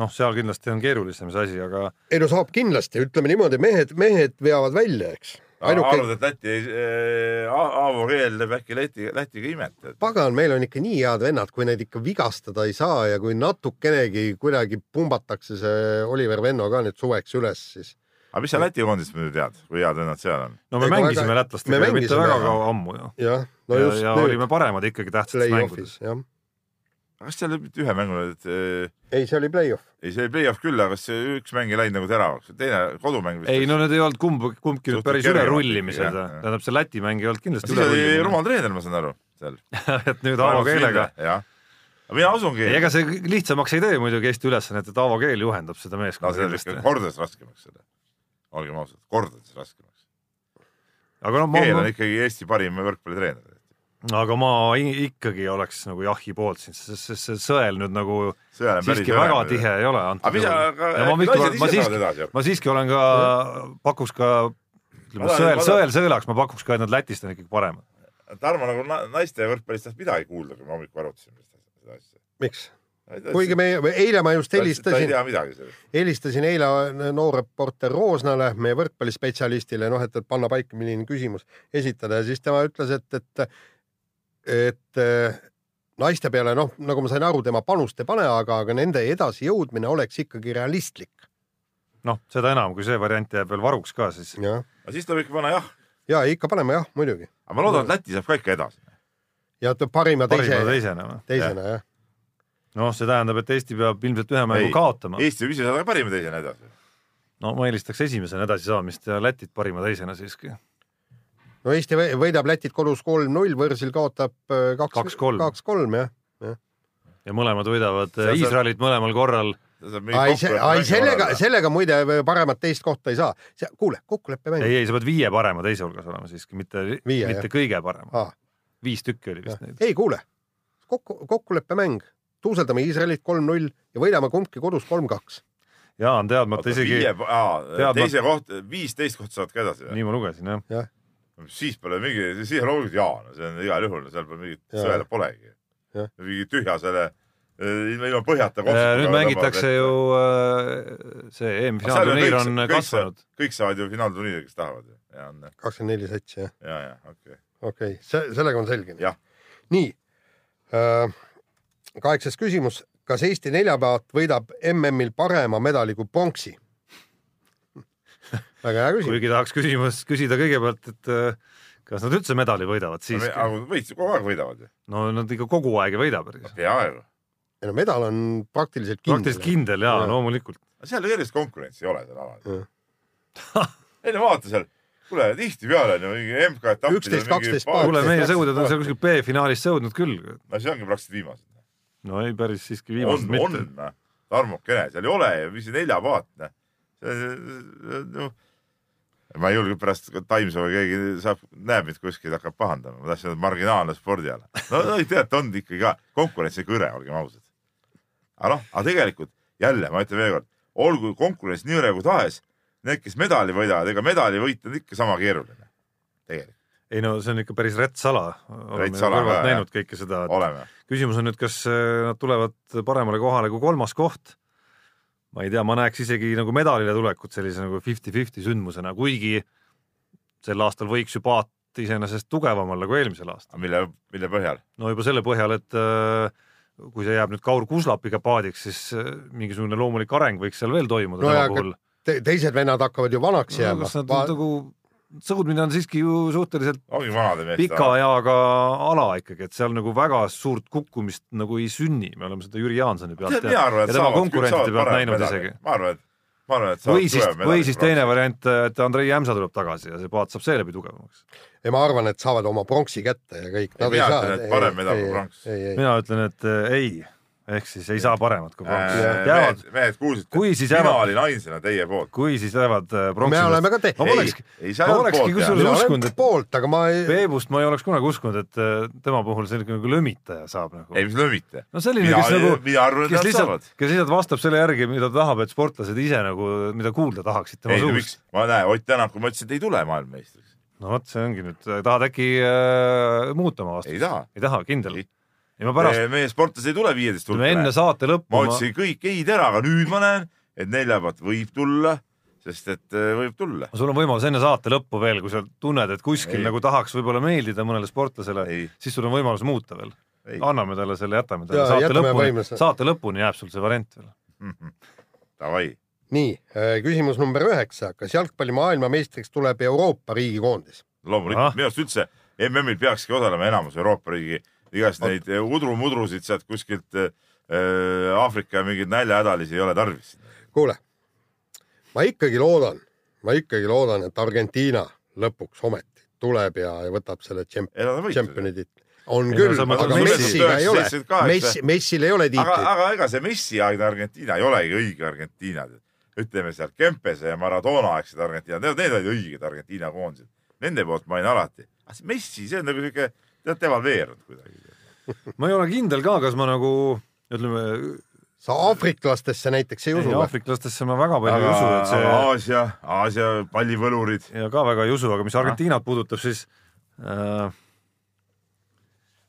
noh, seal kindlasti on keerulisem see asi, aga. ei no saab kindlasti, ütleme niimoodi, mehed, mehed veavad välja, eks ainuke. arvad, et Läti äh,, Aavo Keel teeb äkki Läti, Lätiga imet et...? pagan, meil on ikka nii head vennad, kui neid ikka vigastada ei saa ja kui natukenegi kuidagi pumbatakse see Oliver Venno ka nüüd suveks üles, siis. aga mis sa Läti koondist muidu tead, kui head vennad seal on? no me Ega mängisime väga... lätlastega mitte väga kaua ammu ju. jah, no just. ja, ja olime paremad ikkagi tähtsates mängudes. jah kas seal oli mitte ühe mängu, et äh, ei, see oli play-off. ei, see oli play-off küll, aga see üks mäng ei läinud nagu teravaks, teine kodumäng ei, no need ei olnud kumb, kumbki nüüd päris ülerullimised, tähendab see Läti mäng ei olnud kindlasti ülerullimine. siis oli rumal treener, ma saan aru, seal et nüüd Aavo keelega. mina usungi. ega see lihtsamaks ei tee muidugi Eesti ülesannet, et Aavo keel juhendab seda meeskonda. no see on ikka kordades raskemaks seda, olgem ausad, kordades raskemaks. aga noh, keel on ikkagi Eesti parim võrkpallitreener aga ma ikkagi oleks nagu jahi poolt siin, sest see sõel nüüd nagu siiski väga üle, tihe ei ole. aga mida, aga ma, ma, ma siiski, ma siiski olen ka, pakuks ka, ütleme sõel, sõel sõelaks, ma pakuks ka, et nad Lätist on ikkagi paremad. Tarmo nagu naiste võrkpallist tahab midagi kuulda, kui me hommikul arutasime seda asja. miks? kuigi me, eile ma just helistasin, helistasin eile noorreporter Roosnale, meie võrkpallispetsialistile, noh, et, et panna paika, milline küsimus esitada ja siis tema ütles, et, et et äh, naiste peale, noh, nagu ma sain aru, tema panust ei pane, aga, aga nende edasijõudmine oleks ikkagi realistlik. noh, seda enam, kui see variant jääb veel varuks ka, siis. aga siis tuleb ikka panna jah. ja ikka paneme jah, muidugi. aga ma loodan, et Läti saab ka ikka edasi. ja parima teise. parima teisena või? teisena jah ja. noh, see tähendab, et Eesti peab ilmselt ühe mängu kaotama. Eesti võib ise saada parima teisena edasi. no ma eelistaks esimesena edasisaamist ja Lätit parima teisena siiski no Eesti võidab Lätit kodus kolm-null, võõrsil kaotab äh, kaks, kaks-kolm jah ja. ja mõlemad võidavad äh, Iisraelit mõlemal korral. ai, sellega, sellega muide paremat teist kohta ei saa. kuule, kokkuleppemäng. ei, ei, sa pead viie parema teise hulgas olema siiski, mitte, mitte jah. kõige parem. viis tükki oli vist neid. ei, kuule, kokku, kokkuleppemäng, tuuseldame Iisraelit kolm-null ja võidame kumbki kodus kolm-kaks jaa, on teadmata isegi. teise koht, viisteist kohta saad ka edasi. nii ma lugesin jah ja siis pole mingi, siis loomulikult jaa, no see on igal juhul, seal pole mingit sõela polegi. mingi tühja selle eh, ilma põhjata koht. nüüd mängitakse ju äh, see EM-finaalturniir on kasvanud. kõik saavad ju finaalturniiri, kes tahavad ju. kakskümmend neli satsi jah? ja, ja okei okay.. okei okay., see, sellega on selge. nii äh,, kaheksas küsimus, kas Eesti neljapäevat võidab MM-il parema medali kui pronksi? Väga hea küsimus. kuigi tahaks küsimus küsida kõigepealt, et äh, kas nad üldse medali võidavad siiski? aga võits kogu aeg võidavad ju. no nad ikka kogu aeg ei võida päris. peaaegu. ei no medal on praktiliselt kindel. praktiliselt kindel jaa ja., loomulikult. seal erilist konkurentsi ei ole seal alal. ei no vaata seal, kuule tihtipeale on ju mingi MK-etapp. üksteist, kaksteist paari. kuule, meie sõudjad on seal kuskil B-finaalis sõudnud küll. no see ongi praktiliselt viimased. no ei, päris siiski viimased on, mitte. on, Tarmokene, seal ei ole ju, mis see neljapaatne. Noh ma ei julge pärast Taimso või keegi saab, näeb mind kuskil, hakkab pahandama, ma tahtsin öelda marginaalne spordiala. no, no teate, on ikkagi ka konkurents ikka hõre, olgem ausad. aga noh, aga tegelikult jälle ma ütlen veelkord, olgu konkurents nii hõre kui tahes, need, kes medali võidavad, ega medali võit on ikka sama keeruline. tegelikult. ei no see on ikka päris rätssala. oleme kõrvalt näinud kõike seda. küsimus on nüüd, kas äh, nad tulevad paremale kohale kui kolmas koht. Ma ei tea, ma näeks isegi nagu medalile tulekut sellise nagu fifty-fifty sündmusena, kuigi sel aastal võiks ju paat iseenesest tugevam olla kui eelmisel aastal. mille, mille põhjal? no juba selle põhjal, et äh, kui see jääb nüüd Kaur Kuslapiga paadiks, siis äh, mingisugune loomulik areng võiks seal veel toimuda no. tema puhul te teised vennad hakkavad ju vanaks no, jääma. kas nad Va nagu sõudmine on siiski ju suhteliselt pika eaga ala ikkagi, et seal nagu väga suurt kukkumist nagu ei sünni, me oleme seda Jüri Jaansoni pealt ja, ja tema konkurentide pealt näinud medali. isegi. ma arvan, et ma arvan, et või siis, või siis teine variant, et Andrei Jämsa tuleb tagasi ja see paat saab seeläbi tugevamaks. ja ma arvan, et saavad oma pronksi kätte ja kõik. mina ütlen, et parem medal kui pronks. mina ütlen, et ei ehk siis ei saa paremat kui pronks äh,. mehed, mehed kuulsite, mina jäävad, olin ainsana teie poolt. kui siis jäävad äh, pronksi. me oleme ka te-. ma polekski, ma olekski kusjuures uskunud, et poolt, aga ma ei. Peebust ma ei oleks kunagi uskunud, et äh, tema puhul selline nagu lömitaja saab nagu. ei, mis lömitaja. no selline, kes nagu, kes lihtsalt, kes lihtsalt vastab selle järgi, mida ta tahab, et sportlased ise nagu, mida kuulda tahaksid tema suust. ma näen, Ott Tänak, kui ma ütlesin, et ei tule maailmameistriks. no vot, see ongi nüüd, tahad äkki äh, muuta oma vastust? ei taha. ei taha, kindel? Ja ma pärast. meie sportlased ei tule viieteist hulka. enne saate lõppu. ma ütlesin kõik ei tea, aga nüüd ma näen, et neljapäevat võib tulla, sest et äh, võib tulla. sul on võimalus enne saate lõppu veel, kui sa tunned, et kuskil ei. nagu tahaks võib-olla meeldida mõnele sportlasele, siis sul on võimalus muuta veel. anname talle selle, jätame talle ja, saate lõpuni, saate lõpuni jääb sul see variant veel mm. -hmm. Davai. nii, äh, küsimus number üheksa, kas jalgpalli maailmameistriks tuleb Euroopa riigikoondis? loomulikult minu arust üldse MM-il peakski osalema enamus Euroopa riigi igast neid eh, udrumudrusid sealt kuskilt äh, Aafrika mingeid näljahädalisi ei ole tarvis. kuule, ma ikkagi loodan, ma ikkagi loodan, et Argentiina lõpuks ometi tuleb ja, ja võtab selle tšempioni tiitli. on ei, küll no,, aga Messiga ei ole, Messi, Messil ei ole tiitlit. aga, aga ega see Messi-aegne Argentiina ei olegi õige Argentiina. ütleme seal Kempese ja Maradona aegsed Argentiinad, need olid õiged Argentiina koondised. Nende poolt ma olin alati. Messi, see on nagu siuke tead devalveerunud kuidagi. ma ei ole kindel ka, kas ma nagu ütleme. sa aafriklastesse näiteks ei usu või? aafriklastesse ma väga palju aga, ei usu, et see. Aasia, Aasia pallivõlurid. ja ka väga ei usu, aga mis Argentiinat puudutab, siis äh,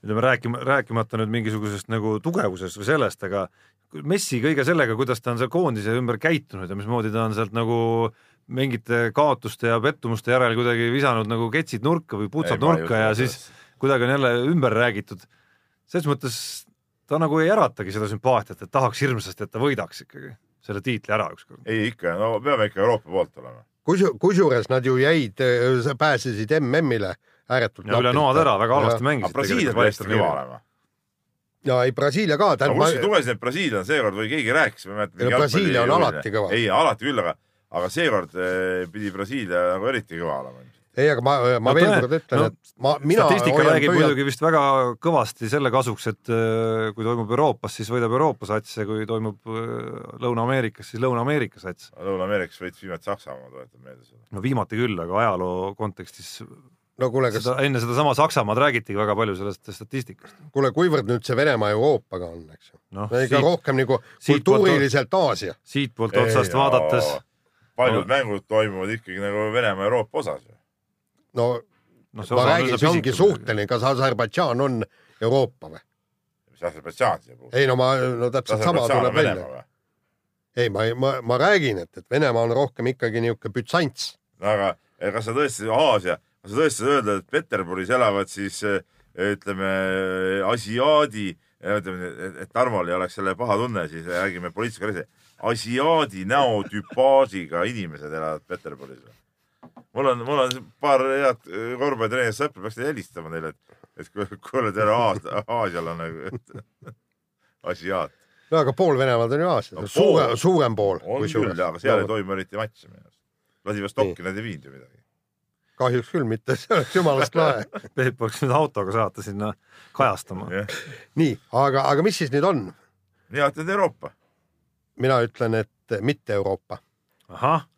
ütleme rääkima, rääkimata nüüd mingisugusest nagu tugevusest või sellest, aga Messi kõige sellega, kuidas ta on seal koondise ümber käitunud ja mismoodi ta on sealt nagu mingite kaotuste ja pettumuste järel kuidagi visanud nagu ketsid nurka või putsad ei, nurka ja siis kuidagi on jälle ümber räägitud. selles mõttes ta nagu ei äratagi seda sümpaatiat, et tahaks hirmsasti, et ta võidaks ikkagi selle tiitli ära ükskord. ei ikka, no peame ikka Euroopa poolt olema. Kusu-, kusjuures nad ju jäid, pääsesid MM-ile ääretult ja üle noad ära, väga halvasti mängisid. Brasiilia peaks kõva olema ja ei, Brasiilia ka. aga kuskilt lugesin, et Brasiilia on seekord või keegi rääkis, ma ei mäleta. Brasiilia on alati kõva. ei, alati küll, aga, aga seekord eh, pidi Brasiilia nagu eriti kõva olema ei, aga ma, ma no, veel kord ütlen no,, et ma, mina statistika räägib pöialt... muidugi vist väga kõvasti selle kasuks, et äh, kui toimub Euroopas, siis võidab Euroopa sats ja kui toimub äh, Lõuna-Ameerikas, siis Lõuna-Ameerika sats. Lõuna-Ameerikas võitis viimati Saksamaa, tuletan meelde seda. no viimati küll, aga ajaloo kontekstis no kuule, kas seda, enne sedasama Saksamaad räägitigi väga palju sellest statistikast. kuule, kuivõrd nüüd see Venemaa Euroopaga on, eks ju no,? ikka siit, rohkem nagu kultuuriliselt Aasia. siitpoolt otsast vaadates paljud no. mängud toimuvad ikkagi nagu Venemaa Euroopa osas ju no, no ma räägin, see ongi suhteline, kas Aserbaidžaan on Euroopa või? mis Aserbaidžaan siia puutub? ei no ma, no täpselt sama tuleb välja. ei, ma, ma, ma räägin, et, et Venemaa on rohkem ikkagi niisugune bütsants. no aga kas sa tõesti, Aasia, kas sa tõesti öelda, et Peterburis elavad siis ütleme asiaadi, ütleme, et Tarmol ei oleks selle paha tunne, siis räägime poliitilise korrektsi. asiaadi näotüpaažiga inimesed elavad Peterburis või? Mul on, mul on paar head äh, korvpallitreenerit sõpra, peaks helistama neile, et, et kuule, tere Aas-, Aasial on nagu asiaat. no aga pool Venemaad on ju Aasias no,, suurem, suurem pool. on küll, aga seal ei toimu eriti matše minu arust. Vladivostokki nad ei viinud ju midagi. kahjuks küll mitte, see oleks jumalast lahe Peep oleks nüüd autoga saata sinna kajastama nii, aga, aga mis siis nüüd on? mina ütlen Euroopa. mina ütlen, et mitte Euroopa. ahah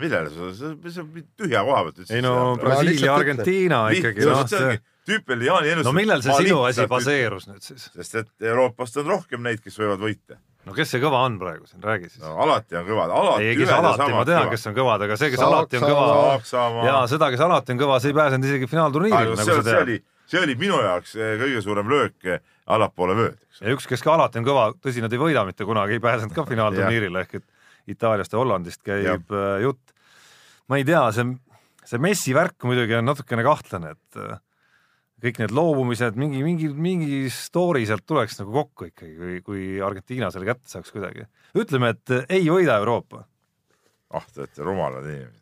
millele sa, sa, sa tühja koha pealt ütlesid? ei no Brasiilia, Argentiina ikkagi. noh, see tüüpiline Jaani ennustus. no millel see sinu asi baseerus nüüd siis? sest et Euroopast on rohkem neid, kes võivad võita. no kes see kõva on praegu siin, räägi siis no,. alati on kõvad, alati. ei, kes alati, ma tean, kes on kõvad, aga see, kes Saak, alati on kõva. ja seda, kes alati on kõva, see ei pääsenud isegi finaalturniirile, nagu sa tead. see oli minu jaoks eh, kõige suurem löök eh, allapoole vööd. ja üks, kes ka alati on kõva, tõsi, nad ei võida mitte kunagi, ei pääsenud ka finaalturniirile ehk et Itaaliast ja Hollandist käib ja. Eh, jutt. Ma ei tea, see, see Messi värk muidugi on natukene kahtlane, et kõik need loobumised, mingi, mingi, mingi story sealt tuleks nagu kokku ikkagi, kui, kui Argentiina selle kätte saaks kuidagi. ütleme, et ei võida Euroopa. ah, te olete rumalad inimesed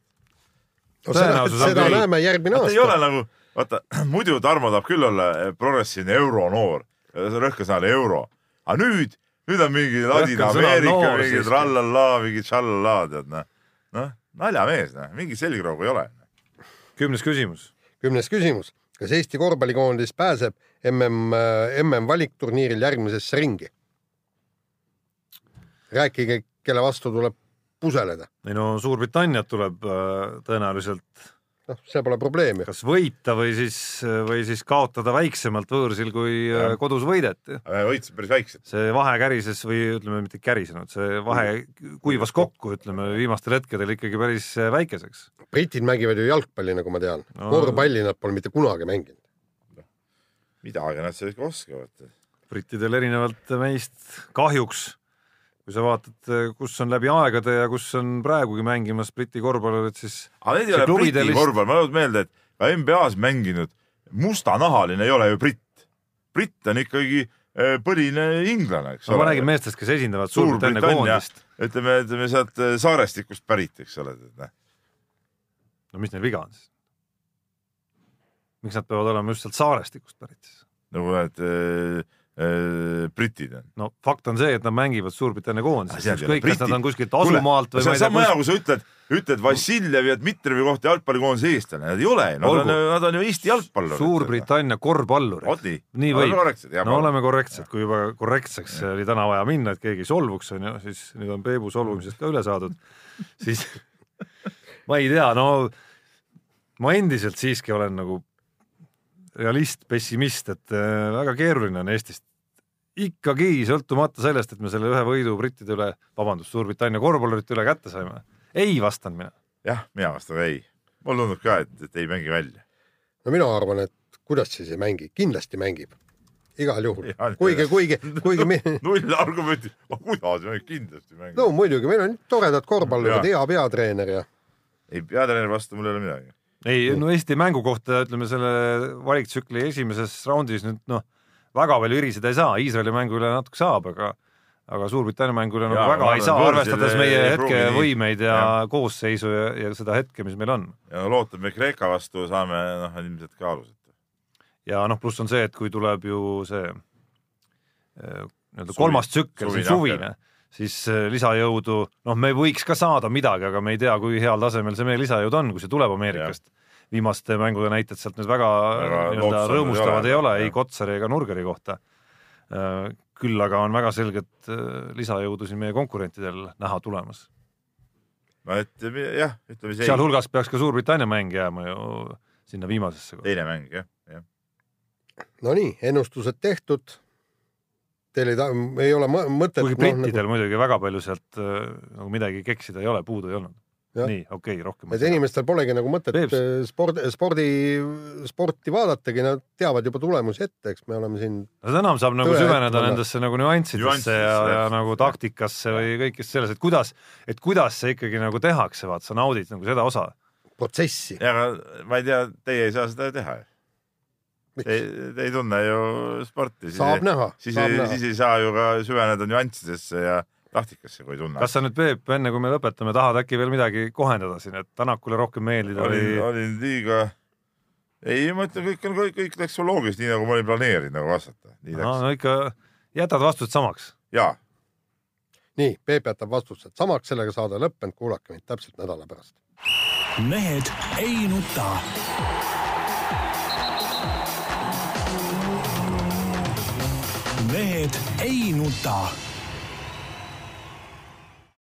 no,. seda, seda kõi... näeme järgmine aasta. ei ole nagu, vaata muidu Tarmo tahab küll olla progressiivne euronoor, rõhka sõnale euro, aga nüüd, nüüd on mingi Ladina-Ameerika, mingi trallallaa, mingi tšallallaa, tead noh, noh, naljamees, noh, mingi selgroogu ei ole. kümnes küsimus. kümnes küsimus kas Eesti korvpallikoondis pääseb mm, mm valikturniiril järgmisesse ringi? rääkige, kelle vastu tuleb puseleda. ei no Suurbritanniat tuleb äh, tõenäoliselt noh, see pole probleemi. kas võita või siis, või siis kaotada väiksemalt võõrsil, kui äh, ja. kodus võideti. võitsid päris väikselt. see vahe kärises või ütleme, mitte kärisenud, see vahe kuivas kokku, ütleme viimastel hetkedel ikkagi päris äh, väikeseks. britid mängivad ju jalgpalli, nagu ma tean no.. korvpalli nad pole mitte kunagi mänginud. midagi nad seal ikka oskavad. brittidel erinevalt meist kahjuks kui sa vaatad, kus on läbi aegade ja kus on praegugi mängimas Briti korvpallurid, siis. aga need ei ole Briti list... korvpall, ma tuletan meelde, et ka NBA-s mänginud mustanahaline ei ole ju britt. britt on ikkagi eh, põline inglane, eks no, ole. ma räägin meestest, kes esindavad Suurbritannia koondist. ütleme, ütleme sealt eh, saarestikust pärit, eks ole. no mis neil viga on siis? miks nad peavad olema just sealt saarestikust pärit siis? nagu need äh, Äh, britid on. no fakt on see, et nad mängivad Suurbritannia koondises, ükskõik kas nad on kuskilt asumaalt või see on sama hea, kui sa ütled, ütled Vassiljevi ja Dmitrijevi kohta jalgpallikoondise eestlane, nad ei ole, nad on, nad on ju Eesti jalgpallurid. Suurbritannia korvpallurid. nii, nii võib. no oleme korrektsed, kui juba korrektseks ja. oli täna vaja minna, et keegi ei solvuks, onju, siis nüüd on Peebu solvumisest ka üle saadud, siis ma ei tea, no ma endiselt siiski olen nagu realist, pessimist, et äh, väga keeruline on Eestist ikkagi sõltumata sellest, et me selle ühe võidu brittide üle, vabandust, Suurbritannia korvpallurite üle kätte saime. ei vastan mina. jah, mina vastan ei. mulle tundub ka, et, et ei mängi välja. no mina arvan, et kuidas siis ei mängi, kindlasti mängib. igal juhul. kuigi, kuigi, kuigi me... null argumenti, kuidas mängib, kindlasti mängib. no muidugi, meil on toredad korvpallurid, hea peatreener ja. ei, peatreeneri vastu mul ei ole midagi ei, no Eesti mängu kohta ütleme selle valiktsükli esimeses raundis nüüd noh, väga palju iriseda ei saa, Iisraeli mängu üle natuke saab, aga aga Suurbritannia mängu üle nagu väga ei saa, arvestades meie hetkevõimeid ja, ja koosseisu ja, ja seda hetke, mis meil on. ja lootame Kreeka vastu saame noh, ilmselt ka aluseta. ja noh, pluss on see, et kui tuleb ju see eh, nii-öelda kolmas tsükkel, see suvine, siis äh, lisajõudu, noh, me võiks ka saada midagi, aga me ei tea, kui heal tasemel see meie lisajõud on, kui see tuleb Ameerikast. viimaste mängude näited sealt nüüd väga, väga nii-öelda rõõmustavad ei ole, ei Kotsari ega Nurgeri kohta. Äh, küll aga on väga selget äh, lisajõudu siin meie konkurentidel näha tulemas. no et jah, ütleme see sealhulgas peaks ka Suurbritannia mäng jääma ju sinna viimasesse. teine mäng jah, jah. Nonii, ennustused tehtud teil ei, ei ole mõtet. kuigi brittidel no, nagu... muidugi väga palju sealt äh, nagu midagi keksida ei ole, puudu ei olnud. nii, okei okay,, rohkem. et inimestel polegi nagu mõtet Peeps. Äh, sport, spordi, sporti vaadatagi, nad teavad juba tulemusi ette, eks me oleme siin. no enam saab nagu süveneda nendesse nagu nüanssidesse ja, ja nagu taktikasse või kõigesse selles, et kuidas, et kuidas see ikkagi nagu tehakse, vaat sa naudid nagu seda osa. protsessi. ja aga ma ei tea, teie ei saa seda teha ju Te ei tunne ju sporti. saab ei, näha. siis, siis ei saa ju ka süveneda nüanssidesse ja taktikasse, kui ei tunne. kas sa nüüd, Peep, enne kui me lõpetame, tahad äkki veel midagi kohendada siin, et Tänakule rohkem meeldida olin, või? olin liiga, ei, ma ütlen, kõik on, kõik, kõik läks loogiliselt, nii nagu ma olin planeerinud nagu vastata. no, no ikka jätad vastused samaks. jaa. nii, Peep jätab vastused samaks, sellega saade lõppenud, kuulake meid täpselt nädala pärast. mehed ei nuta mehed ei nuta